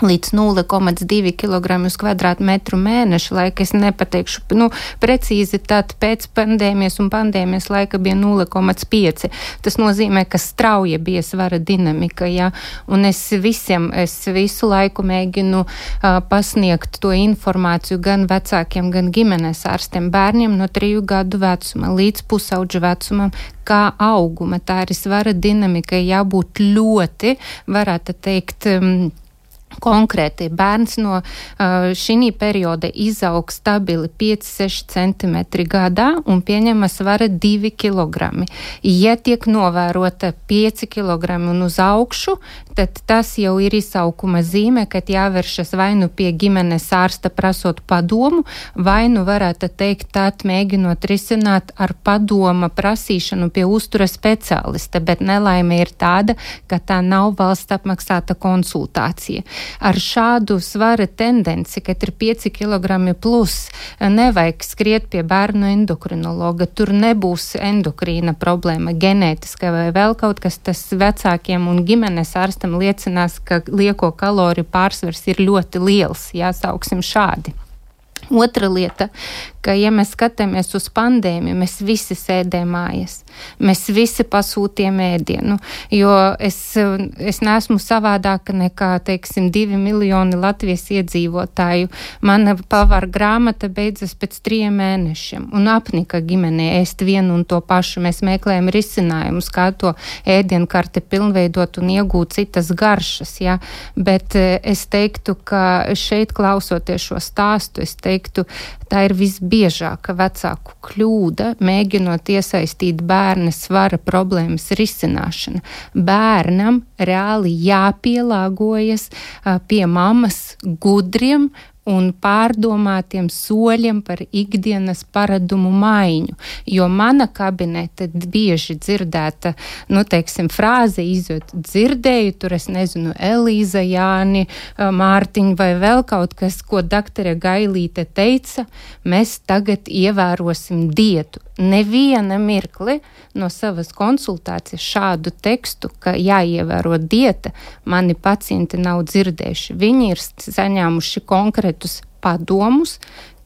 līdz 0,2 kg uz kvadrātmetru mēnešu laika. Es nepateikšu nu, precīzi, tad pēc pandēmijas un pandēmijas laika bija 0,5. Tas nozīmē, ka strauja bija svara dinamika, jā, un es visiem, es visu laiku mēģinu uh, pasniegt to informāciju gan vecākiem, gan ģimenes ārstiem bērniem no triju gadu vecuma līdz pusauģu vecumam, kā auguma. Tā ir svara dinamika, jābūt ļoti, varētu teikt, um, Konkrēti bērns no uh, šī perioda izaug stabili 5-6 cm gadā un pieņem svara 2 kg. Ja tiek novērota 5 kg un uz augšu, tad tas jau ir izsaukuma zīme, kad jāvēršas vai nu pie ģimenes ārsta prasot padomu, vai nu varētu teikt, tad mēģinot risināt ar padoma prasīšanu pie uztura speciālista, bet nelaime ir tāda, ka tā nav valsts apmaksāta konsultācija ar šādu svara tendenci, ka ir 5 kg plus, nevajag skriet pie bērnu endokrinologa. Tur nebūs endokrīna problēma, ģenētiska vai vēl kaut kas. Tas vecākiem un ģimenes ārstam liecinās, ka lieko kaloriju pārsvars ir ļoti liels. Jāsauksim šādi. Otra lieta, ka, ja mēs skatāmies uz pandēmiju, mēs visi sēdējam mājas, mēs visi pasūtījām ēdienu, jo es, es neesmu savādāka nekā, teiksim, divi miljoni Latvijas iedzīvotāju. Mana pavara grāmata beidzas pēc trijiem mēnešiem, un apnika ģimenē ēst vienu un to pašu. Mēs meklējam risinājumus, kā to ēdienu karti pilnveidot un iegūt citas garšas, ja? bet eh, es teiktu, ka šeit klausoties šo stāstu, es teiktu, teiktu, tā ir visbiežākā vecāku kļūda, mēģinot iesaistīt bērna svara problēmas risināšanu. Bērnam reāli jāpielāgojas pie mammas gudriem un pārdomātiem soļiem par ikdienas paradumu maiņu. Jo mana kabinete bieži dzirdēta, nu, teiksim, frāze izjūt dzirdēju, tur es nezinu, Elīza, Jāni, Mārtiņa vai vēl kaut kas, ko doktore Gailīte teica, mēs tagad ievērosim dietu. Neviena mirkli no savas konsultācijas šādu tekstu, ka jāievēro dieta, mani pacienti nav dzirdējuši. Viņi ir saņēmuši konkrētus padomus,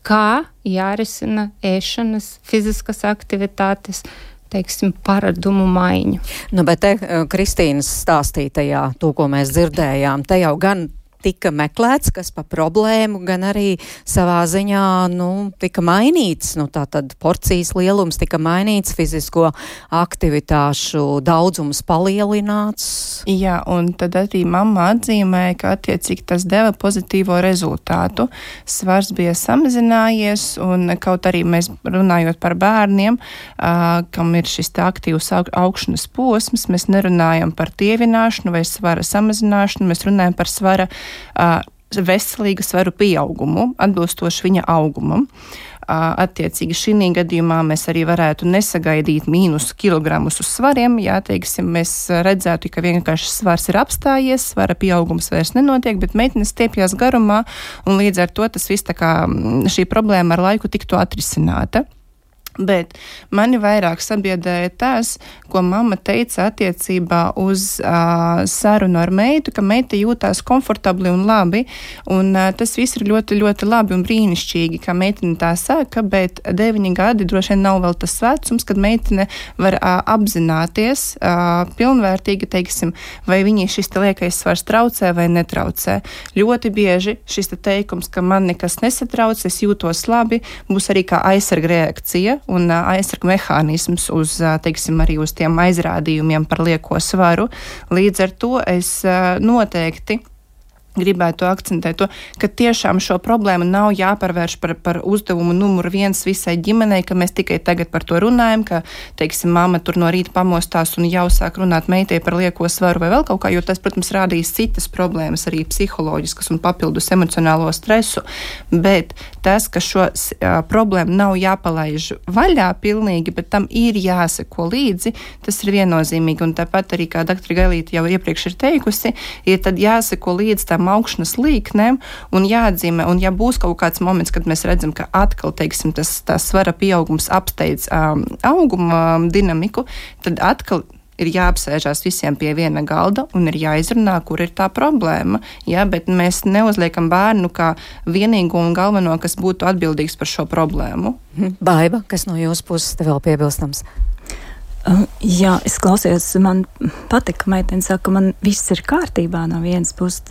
kā jārisina ēšanas, fiziskas aktivitātes, teiksim, paradumu maiņu. Nu, bet te Kristīnas stāstītajā, to, ko mēs dzirdējām, te jau gan tika meklēts, kas pa problēmu, gan arī savā ziņā, nu, tika mainīts, nu, tā tad porcijas lielums tika mainīts, fizisko aktivitāšu daudzums palielināts. Jā, un tad arī mamma atzīmēja, ka attiecīgi tas deva pozitīvo rezultātu. Svars bija samazinājies, un kaut arī mēs runājot par bērniem, uh, kam ir šis aktīvs augšanas posms, mēs nerunājam par tievināšanu vai svara samazināšanu, mēs runājam par svara veselīgu svaru pieaugumu, atbilstoši viņa augumam. Attiecīgi šī gadījumā mēs arī varētu nesagaidīt mīnus kilogramus uz svariem. Jā, teiksim, mēs redzētu, ka vienkārši svars ir apstājies, svara pieaugums vairs nenotiek, bet meitenes stiepjas garumā, un līdz ar to tas viss tā kā šī problēma ar laiku tiktu atrisināta. Bet mani vairāk sabiedrēja tas, ko mamma teica attiecībā uz uh, sarunu ar meitu, ka meita jūtās komfortabli un labi. Un, uh, tas viss ir ļoti, ļoti labi un brīnišķīgi, ka meitene tā saka, bet deviņi gadi droši vien nav vēl tas vecums, kad meitene var uh, apzināties uh, pilnvērtīgi, teiksim, vai viņai šis te liekais svars traucē vai netraucē. Ļoti bieži šis te teikums, ka man nekas nesatrauc, es jūtos labi, būs arī kā aizsarga reakcija un aizsargu mehānisms uz, teiksim, arī uz tiem aizrādījumiem par lieko svaru. Līdz ar to es noteikti gribētu akcentēt to, ka tiešām šo problēmu nav jāpārvērš par, par uzdevumu numuru viens visai ģimenei, ka mēs tikai tagad par to runājam, ka, teiksim, mamma tur no rīta pamostās un jau sāk runāt meitai par lieko svaru vai vēl kaut kā, jo tas, protams, rādīs citas problēmas, arī psiholoģiskas un papildus emocionālo stresu, bet tas, ka šo uh, problēmu nav jāpalaiž vaļā pilnīgi, bet tam ir jāseko līdzi, tas ir viennozīmīgi, un tāpat arī, kā doktora Gailīte jau iepriekš ir teikusi, ir tad jāseko līdz tam augšanas līknēm un jāatzīmē, un ja būs kaut kāds moments, kad mēs redzam, ka atkal, teiksim, tas, tas svara pieaugums apsteidz um, auguma um, dinamiku, tad atkal ir jāapsēžās visiem pie viena galda un ir jāizrunā, kur ir tā problēma. Ja, bet mēs neuzliekam bērnu kā vienīgo un galveno, kas būtu atbildīgs par šo problēmu. Baiba, kas no jūsu puses vēl piebilstams? Jā, es klausījos, man patika, ka meitene saka, ka man viss ir kārtībā no vienas puses.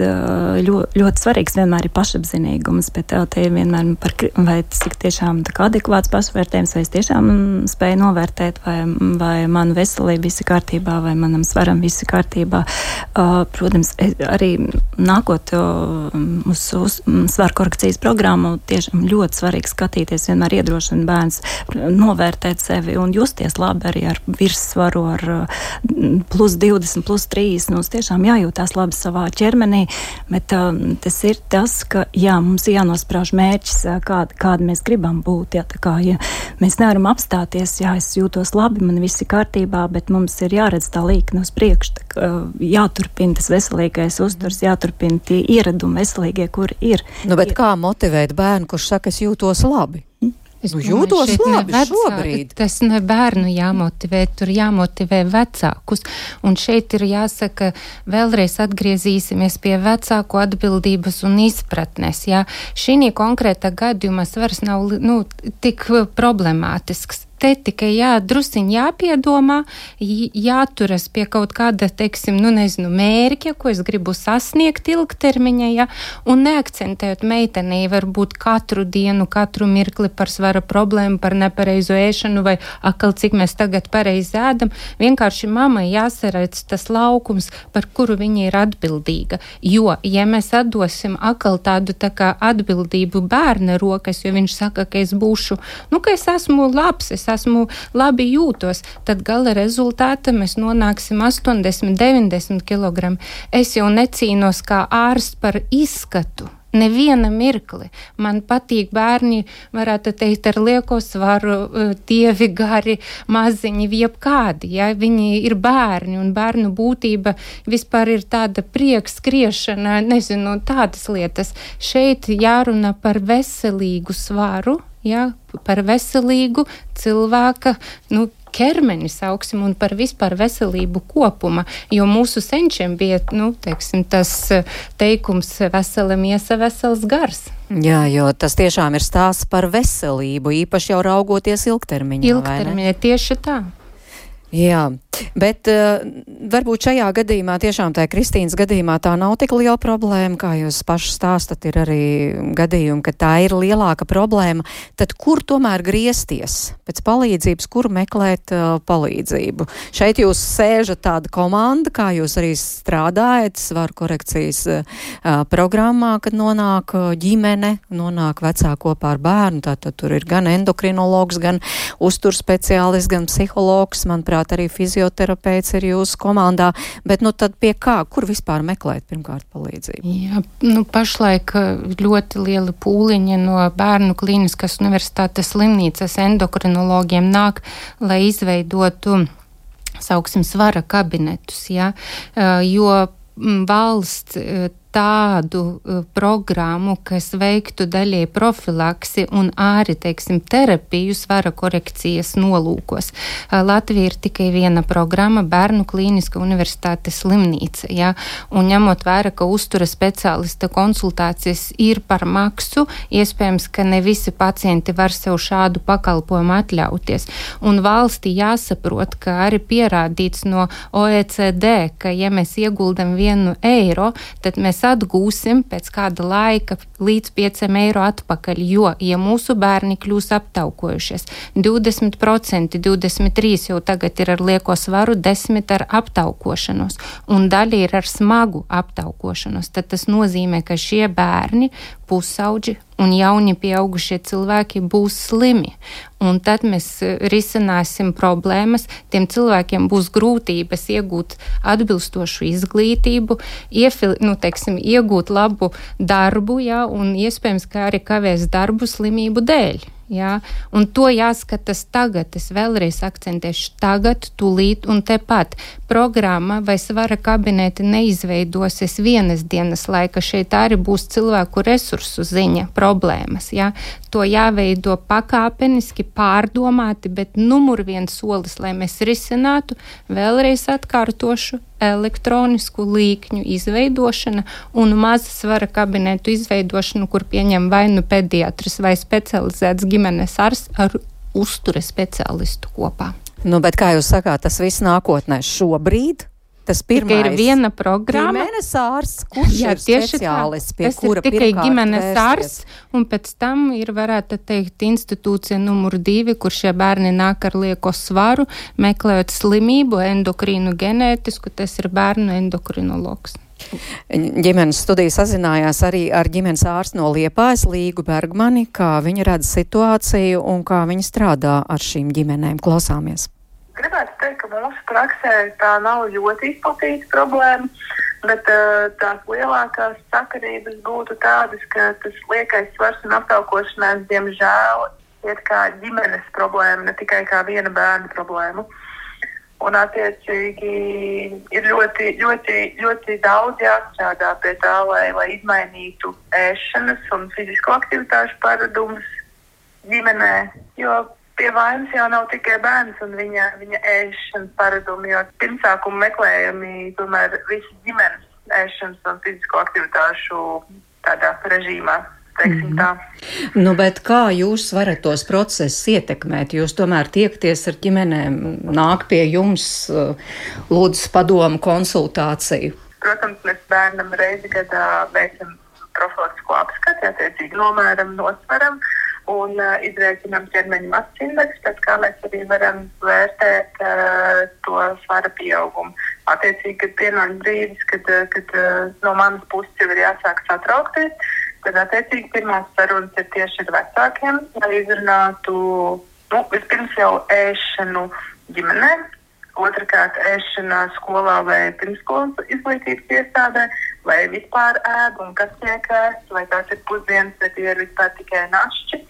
Ļoti, ļoti svarīgs vienmēr ir pašapzinīgums, bet te ir vienmēr par, vai tas ir tiešām adekvāts pašvērtējums, vai es tiešām spēju novērtēt, vai, vai man veselība viss ir kārtībā, vai manam svaram viss ir kārtībā. Protams, arī nākot uz, uz svaru korekcijas programmu, tiešām ļoti svarīgi skatīties, vienmēr iedrošina bērns novērtēt sevi un justies labi arī ar virssvaru, ar mm, plus 20, plus 30. Mums tiešām jājūtās labi savā ķermenī, bet uh, tas ir tas, ka jā, mums ir jānosprauž mērķis, kāda, kāda mēs gribam būt. Jā, kā, ja mēs nevaram apstāties, jā, es jūtos labi, man viss ir kārtībā, bet mums ir jāredz tā līkne uz priekšu, tā, uh, jāturpina tas veselīgais uzturs, jāturpina tie ieradumi veselīgie, kur ir. Nu, bet kā motivēt bērnu, kurš saka, es jūtos labi? Es nu, jūtos labi vecā, šobrīd. Tas ne bērnu jāmotivē, tur jāmotivē vecākus. Un šeit ir jāsaka, vēlreiz atgriezīsimies pie vecāku atbildības un izpratnes. Jā. Šī konkrēta gadījumā svars nav nu, tik problemātisks te tikai jā, drusiņ jāpiedomā, jāturas pie kaut kāda, teiksim, nu nezinu, mērķa, ko es gribu sasniegt ilgtermiņā, ja, un neakcentēt meitenī varbūt katru dienu, katru mirkli par svara problēmu, par nepareizu ēšanu vai akal, cik mēs tagad pareizi ēdam. Vienkārši mammai jāsaredz tas laukums, par kuru viņa ir atbildīga. Jo, ja mēs atdosim akal tādu tā kā atbildību bērna rokas, jo viņš saka, ka es būšu, nu, ka es esmu labs, es esmu labi jūtos, tad gala rezultātā mēs nonāksim 80, 90 kg. Es jau necīnos kā ārsts par izskatu. Neviena mirkli. Man patīk bērni, varētu teikt, ar lieko svaru, tievi e, gari, maziņi, jebkādi. Ja? Viņi ir bērni, un bērnu būtība vispār ir tāda prieks, skriešana, nezinu, tādas lietas. Šeit jārunā par veselīgu svaru, ja, par veselīgu cilvēka nu, ķermeni sauksim un par vispār veselību kopuma, jo mūsu senčiem bija, nu, teiksim, tas eh, teikums vesela miesa, vesels gars. Jā, jo tas tiešām ir stāsts par veselību, īpaši jau raugoties ilgtermiņā. Ilgtermiņā tieši tā. Jā, Bet uh, varbūt šajā gadījumā, tiešām tā Kristīnas gadījumā, tā nav tik liela problēma, kā jūs paši stāstat, ir arī gadījumi, ka tā ir lielāka problēma. Tad kur tomēr griezties pēc palīdzības, kur meklēt uh, palīdzību? Šeit jūs sēžat tāda komanda, kā jūs arī strādājat svaru korekcijas uh, programmā, kad nonāk ģimene, nonāk vecā kopā ar bērnu. Tātad tur ir gan endokrinologs, gan uzturspeciālists, gan psihologs, manuprāt, arī fiziologs fizioterapeits ir jūsu komandā, bet nu tad pie kā, kur vispār meklēt pirmkārt palīdzību? Jā, nu pašlaik uh, ļoti liela pūliņa no bērnu klīniskas universitātes slimnīcas endokrinologiem nāk, lai izveidotu sauksim, svara kabinetus, ja, uh, jo mm, valsts uh, tādu uh, programmu, kas veiktu daļai profilaksi un arī, teiksim, terapiju svara korekcijas nolūkos. Uh, Latvija ir tikai viena programma - Bērnu klīniska universitātes slimnīca, ja? un ņemot vērā, ka uztura speciālista konsultācijas ir par maksu, iespējams, ka ne visi pacienti var sev šādu pakalpojumu atļauties. Un valstī jāsaprot, ka arī pierādīts no OECD, ka ja mēs ieguldam vienu eiro, tad mēs mēs atgūsim pēc kāda laika līdz 5 eiro atpakaļ, jo, ja mūsu bērni kļūs aptaukojušies, 20%, 23% jau tagad ir ar lieko svaru, 10% ar aptaukošanos, un daļa ir ar smagu aptaukošanos, tad tas nozīmē, ka šie bērni pusauģi un jauni pieaugušie cilvēki būs slimi. Un tad mēs e, risināsim problēmas. Tiem cilvēkiem būs grūtības iegūt atbilstošu izglītību, iefil, nu, teiksim, iegūt labu darbu, ja, un iespējams, ka arī kavēs darbu slimību dēļ. Ja? Un to jāskatās tagad. Es vēlreiz akcentēšu tagad, tūlīt un tepat. Programma vai svara kabineti neizveidosies vienas dienas laika. Šeit arī būs cilvēku resursu ziņa problēmas. Ja? To jāveido pakāpeniski, pārdomāti, bet numur viens solis, lai mēs risinātu, vēlreiz atkārtošu elektronisku līkņu izveidošana un maza svara kabinetu izveidošana, kur pieņem vai nu pediatrs vai specializēts ģimenes ārsts ar uzture speciālistu kopā. Nu, bet kā jūs sakāt, tas viss nākotnē šobrīd tas pirmais. Tikai ir viena programma. Ģimenes ārsts, kurš Jā, ir speciālists, pie tas kura ir tikai ģimenes ārsts, un pēc tam ir, varētu teikt, institūcija numur divi, kur šie bērni nāk ar lieko svaru, meklējot slimību, endokrīnu ģenētisku, tas ir bērnu endokrinologs. Ģimenes studija sazinājās arī ar ģimenes ārstu no Liepājas Līgu Bergmani, kā viņa redz situāciju un kā viņa strādā ar šīm ģimenēm. Klausāmies! Gribētu teikt, ka mūsu praksē tā nav ļoti izplatīta problēma, bet uh, tās lielākās sakarības būtu tādas, ka tas liekais svars un aptaukošanās, diemžēl, ir kā ģimenes problēma, ne tikai kā viena bērna problēma. Un, attiecīgi, ir ļoti, ļoti, ļoti daudz jāstrādā pie tā, lai, lai izmainītu ēšanas un fizisko aktivitāšu paradumus ģimenē. Jo pie vainas jau nav tikai bērns un viņa, viņa ēšanas paradumi, jo pirmsākumu meklējami tomēr visi ģimenes ēšanas un fizisko aktivitāšu tādā režīmā. Mm -hmm. nu, kā jūs varat tos procesus ietekmēt? Jūs tomēr tiekties ar ģimenēm, nāk pie jums, uh, lūdzu, padomu konsultāciju. Protams, mēs bērnam reizi gadā veicam profilaktisko apskati, attiecīgi nomēram, nosveram. Uh, un uh, izrēķinām ķermeņa masas indeksu, pēc kā mēs arī varam vērtēt uh, to svara pieaugumu. Attiecīgi, kad pienāk brīdis, kad, uh, kad uh, no manas puses jau ir jāsāk satraukties, tad attiecīgi pirmās sarunas ir tieši ar vecākiem, lai izrunātu nu, vispirms jau ēšanu ģimenē, otrkārt ēšana skolā vai pirmskolas izglītības iestādē, vai vispār ēd un kas tiek ēsts, vai tās ir pusdienas, vai tie ir vispār tikai našķi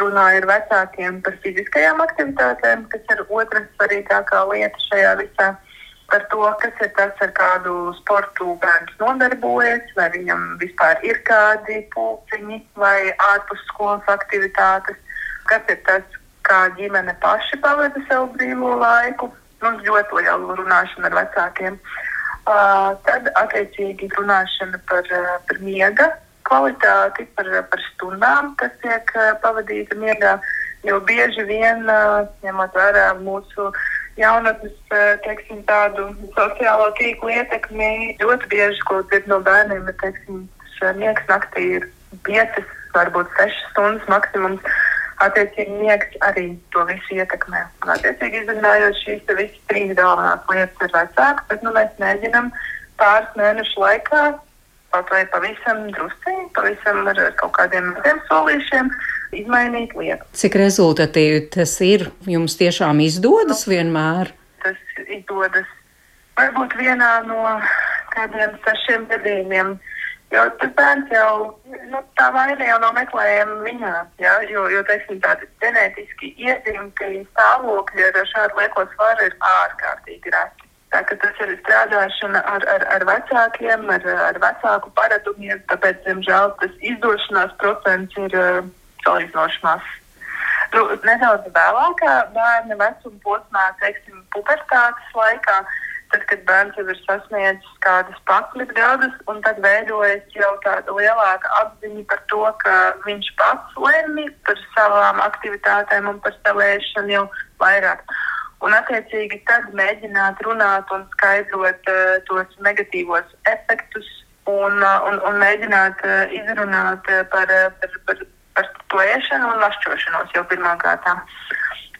runāju ar vecākiem par fiziskajām aktivitātēm, kas ir otra svarīgākā lieta šajā visā. Par to, kas ir tas, ar kādu sportu bērns nodarbojas, vai viņam vispār ir kādi pulciņi vai ārpus skolas aktivitātes, kas ir tas, kā ģimene paši pavada savu brīvo laiku. Mums ļoti liela runāšana ar vecākiem. Uh, tad, attiecīgi, runāšana par, par miega kvalitāti, par, par stundām, kas tiek uh, pavadīta miegā. Jo bieži vien, uh, ņemot vērā mūsu jaunatnes, teiksim, tādu sociālo tīklu ietekmi ļoti bieži, ko dzird no bērniem, ir, teiksim, miegs naktī ir piecas, varbūt sešas stundas maksimums. Attiecīgi, miegs arī to visu ietekmē. Un, attiecīgi, izrunājot šīs visas trīs galvenās lietas, ir vecāki, bet nu, mēs mēģinām pāris mēnešu laikā kaut vai pavisam drusciņi, pavisam ar, ar kaut kādiem maziem solīšiem izmainīt lietu. Cik rezultatīvi tas ir? Jums tiešām izdodas nu, vienmēr? Tas izdodas varbūt vienā no kādiem sešiem gadījumiem. Jo tas bērns jau, nu, tā vaina jau nav meklējama viņā, ja? jo, jo teiksim, tādi ģenētiski iezīmti stāvokļi ar šādu lieko svaru ir ārkārtīgi reti. Tā, tas ir strādāšana ar, ar, ar vecākiem, ar, ar vecāku paradumiem, tāpēc, diemžēl, tas izdošanās procents ir uh, salīdzinoši mazs. Nu, nedaudz vēlākā bērna vecuma posmā, teiksim, pubertātes laikā, tad, kad bērns jau ir sasniedzis kādas 11 gadus, un tad veidojas jau tāda lielāka apziņa par to, ka viņš pats lemj par savām aktivitātēm un par savēšanu jau vairāk. Un, attiecīgi, tad mēģināt runāt un skaidrot uh, tos negatīvos efektus un, uh, un, un mēģināt uh, izrunāt uh, par, par, par par to ēšanu un našķošanos jau pirmā kārtā.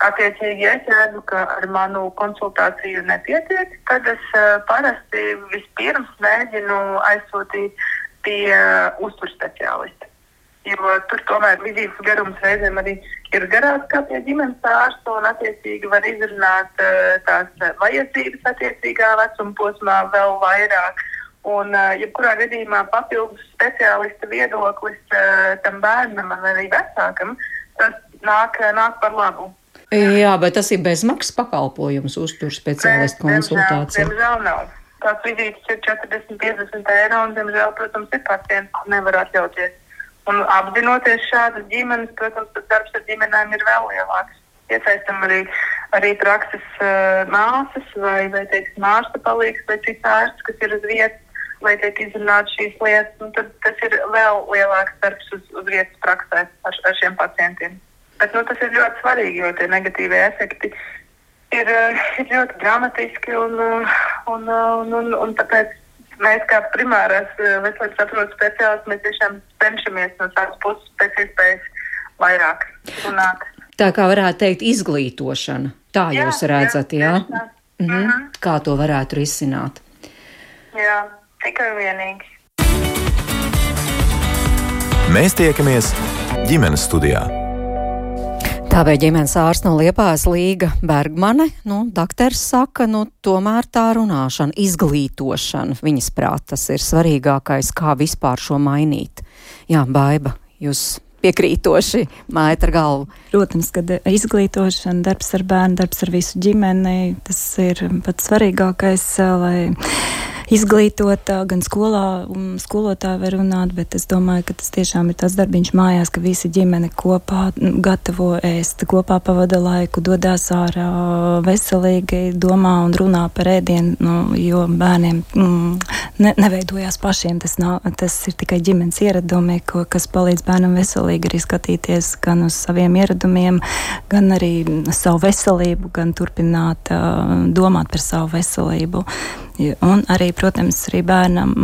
Attiecīgi, ja es redzu, ka ar manu konsultāciju nepietiek, tad es uh, parasti vispirms mēģinu aizsūtīt pie uh, uzturspeciālista. Jo tur tomēr vidības garums reizēm arī ir garāks kā pie ģimenes ārsta, un attiecīgi var izrunāt uh, tās vajadzības attiecīgā vecuma posmā vēl vairāk. Un, uh, jebkurā gadījumā, papildus speciālista viedoklis tam bērnam un arī vecākam, tas nāk, nāk par labu. Jā, bet tas ir bezmaksas pakalpojums, uztur speciālistu konsultācija. Diemžēl nav. Tās vizītes ir 40, 50 eiro, un, diemžēl, protams, ir pacienti, kas nevar atļauties. Un apzinoties šādas ģimenes, protams, tas darbs ar ģimenēm ir vēl lielāks. Iesaistam arī, arī prakses uh, māsas vai, vai teiksim, ārsta palīgs vai cits ārsts, kas ir uz vietas lai tiek izrunāts šīs lietas, nu, tad tas ir vēl lielāks darbs uz, uz vietas praksē ar, ar šiem pacientiem. Bet nu, tas ir ļoti svarīgi, jo tie negatīvie efekti ir, ir ļoti dramatiski un, un, un, un, un tāpēc mēs kā primārās veselības aprūpes speciālisti mēs tiešām cenšamies no savas puses pēc iespējas vairāk runāt. Tā kā varētu teikt, izglītošana. Tā jā, jūs redzat, jā? jā? jā? Mhm. Mm -hmm. Kā to varētu risināt? Jā. Tikai vienīgi. Mēs tiekamies ģimenes studijā. Tā bija ģimenes ārsts no Liepājas Līga Bergmane. Nu, Dakteris saka, nu, tomēr tā runāšana, izglītošana, viņas prāt, tas ir svarīgākais, kā vispār šo mainīt. Jā, baiba, jūs piekrītoši mājat ar galvu. Protams, ka izglītošana, darbs ar bērnu, darbs ar visu ģimeni, tas ir pats svarīgākais, lai izglītota, gan skolā, skolotāji var runāt, bet es domāju, ka tas tiešām ir tas darbiņš mājās, ka visi ģimene kopā gatavo ēst, kopā pavada laiku, dodās ārā veselīgi, domā un runā par ēdienu, nu, jo bērniem mm, ne, neveidojās pašiem. Tas, nav, tas ir tikai ģimenes ieradumi, ko, kas palīdz bērnam veselīgi arī skatīties gan uz saviem ieradumiem, gan arī savu veselību, gan turpināt uh, domāt par savu veselību. Un arī, protams, arī bērnam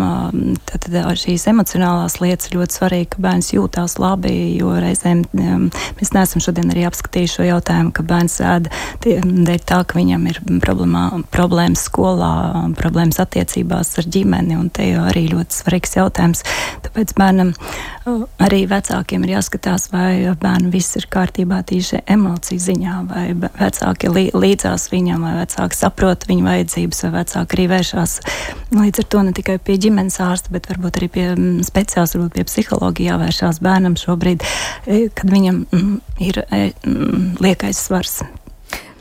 tad, šīs emocionālās lietas ir ļoti svarīgi, ka bērns jūtās labi, jo reizēm mēs neesam šodien arī apskatījuši šo jautājumu, ka bērns ēda dēļ tā, ka viņam ir problēmā, problēmas skolā, problēmas attiecībās ar ģimeni, un te jau arī ļoti svarīgs jautājums. Tāpēc bērnam arī vecākiem ir jāskatās, vai bērnam viss ir kārtībā tīši emociju ziņā, vai vecāki līdzās viņam, vai vecāki saprot viņa vajadzības, vai vecāki arī vērš vēršās līdz ar to ne tikai pie ģimenes ārsta, bet varbūt arī pie mm, speciālista, varbūt pie psihologa jāvēršās bērnam šobrīd, e, kad viņam mm, ir e, mm, liekais svars.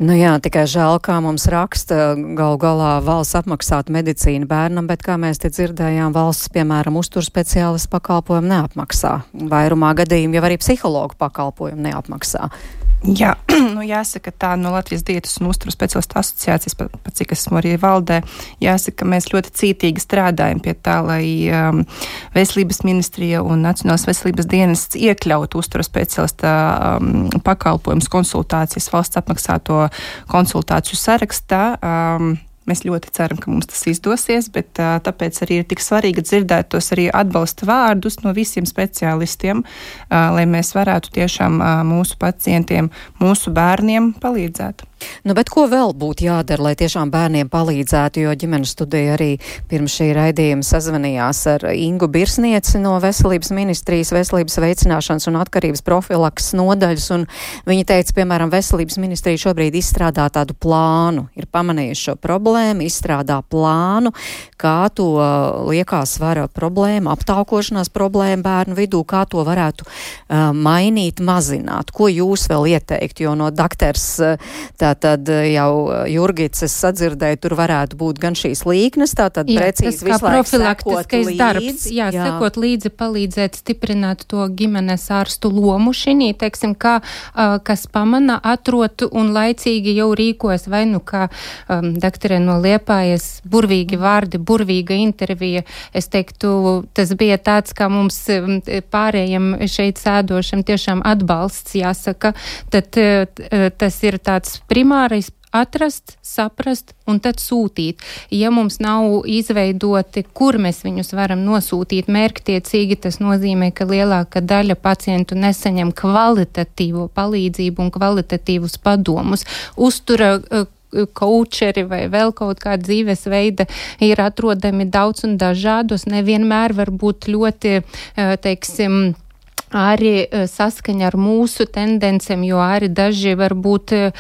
Nu jā, tikai žēl, kā mums raksta, gal galā valsts apmaksāt medicīnu bērnam, bet kā mēs te dzirdējām, valsts, piemēram, uztur speciālistu pakalpojumu neapmaksā. Vairumā gadījumu jau arī psihologu pakalpojumu neapmaksā. Jā, nu jāsaka tā no Latvijas dietas un uzturu speciālistu asociācijas, pat pa cik esmu arī valdē, jāsaka, ka mēs ļoti cītīgi strādājam pie tā, lai um, Veselības ministrija un Nacionālās veselības dienas iekļautu uzturu speciālista um, pakalpojumus, konsultācijas valsts apmaksāto konsultāciju sarakstā. Um, Mēs ļoti ceram, ka mums tas izdosies, bet tāpēc arī ir tik svarīgi dzirdēt tos arī atbalsta vārdus no visiem speciālistiem, lai mēs varētu tiešām mūsu pacientiem, mūsu bērniem palīdzēt. Nu, bet ko vēl būtu jādara, lai tiešām bērniem palīdzētu, jo ģimenes studija arī pirms šī raidījuma sazvanījās ar Ingu Birsnieci no Veselības ministrijas veselības veicināšanas un atkarības profilaks nodaļas, un viņa teica, piemēram, Veselības ministrija šobrīd izstrādā tādu plānu, ir pamanījuši šo problēmu, izstrādā plānu, kā to liekās svara problēma, aptaukošanās problēma bērnu vidū, kā to varētu uh, mainīt, mazināt. Ko jūs vēl ieteikt, jo no dakters uh, tā Tātad eh, jau eh, Jurgits, es sadzirdēju, tur varētu būt gan šīs līknes, tātad jā, precīzi visu laiku profilaktiskais darbs, jā, jā, sekot līdzi, palīdzēt stiprināt to ģimenes ārstu lomu šinī, teiksim, kā, uh, kas pamana, atrot un laicīgi jau rīkojas, vai nu kā um, doktorē no Liepājas, burvīgi vārdi, burvīga intervija, es teiktu, tas bija tāds, kā mums pārējiem šeit sēdošam tiešām atbalsts, jāsaka, tad tas ir tāds priekšlikums, primārais atrast, saprast un tad sūtīt. Ja mums nav izveidoti, kur mēs viņus varam nosūtīt mērķtiecīgi, tas nozīmē, ka lielāka daļa pacientu nesaņem kvalitatīvo palīdzību un kvalitatīvus padomus. Uztura Kaučeri vai vēl kaut kāda dzīvesveida ir atrodami daudz un dažādos, nevienmēr var būt ļoti, teiksim, arī e, saskaņa ar mūsu tendencēm, jo arī daži varbūt, e,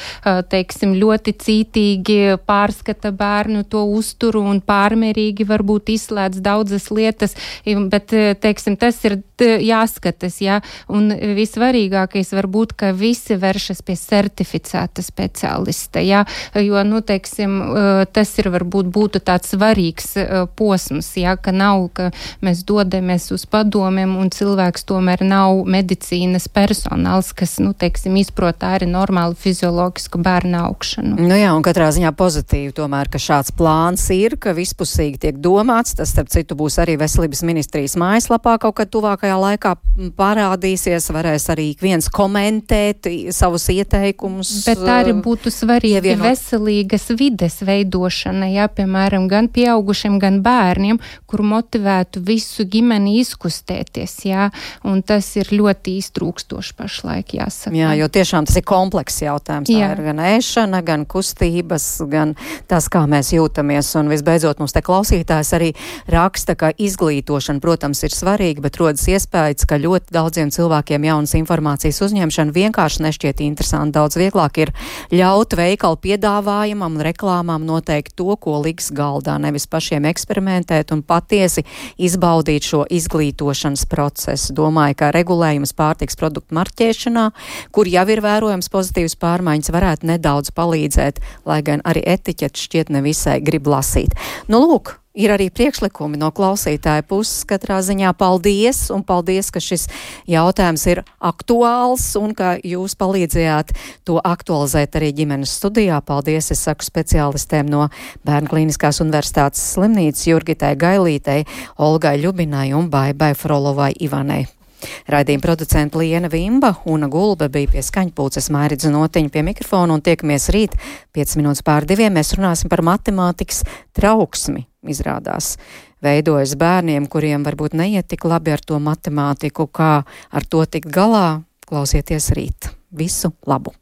teiksim, ļoti cītīgi pārskata bērnu to uzturu un pārmērīgi varbūt izslēdz daudzas lietas, bet, e, teiksim, tas ir jāskatas, jā, un visvarīgākais varbūt, ka visi vēršas pie certificēta speciālista, jā, jo, nu, teiksim, tas ir varbūt būtu tāds svarīgs posms, jā, ka nav, ka mēs dodamies uz padomiem un cilvēks tomēr nav nav medicīnas personāls, kas, nu, teiksim, izprot arī normālu fizioloģisku bērnu augšanu. Nu jā, un katrā ziņā pozitīvi tomēr, ka šāds plāns ir, ka vispusīgi tiek domāts. Tas, starp citu, būs arī veselības ministrijas mājaslapā kaut kad tuvākajā laikā parādīsies. Varēs arī viens komentēt savus ieteikumus. Bet tā arī būtu svarīgi ievienot. veselīgas vides veidošana, jā, piemēram, gan pieaugušiem, gan bērniem, kur motivētu visu ģimeni izkustēties, jā, un tas ir ļoti iztrūkstoši pašlaik, jāsaka. Jā, jo tiešām tas ir komplekss jautājums. Tā Jā. ir gan ēšana, gan kustības, gan tas, kā mēs jūtamies. Un visbeidzot, mums te klausītājs arī raksta, ka izglītošana, protams, ir svarīga, bet rodas iespējas, ka ļoti daudziem cilvēkiem jaunas informācijas uzņemšana vienkārši nešķiet interesanti. Daudz vieglāk ir ļaut veikalu piedāvājumam un reklāmām noteikt to, ko liks galdā, nevis pašiem eksperimentēt un patiesi izbaudīt šo izglītošanas procesu. Domāju, ka regulējums pārtiks produktu marķēšanā, kur jau ir vērojams pozitīvas pārmaiņas, varētu nedaudz palīdzēt, lai gan arī etiķetes šķiet nevisai grib lasīt. Nu, lūk, Ir arī priekšlikumi no klausītāja puses. Katrā ziņā paldies, un paldies, ka šis jautājums ir aktuāls un ka jūs palīdzējāt to aktualizēt arī ģimenes studijā. Paldies, es saku speciālistēm no Bērnu Kliniskās universitātes slimnīcas Jurgitai Gailītei, Olgai Ļubinai un Baibai Frolovai Ivanai. Raidījuma producenta Liena Vimba un Gulba bija pie skaņpulces Mairidza Notiņa pie mikrofona un tiekamies rīt 5 minūtes pār diviem. Mēs runāsim par matemātikas trauksmi, izrādās. Veidojas bērniem, kuriem varbūt neiet tik labi ar to matemātiku, kā ar to tikt galā. Klausieties rīt. Visu labu!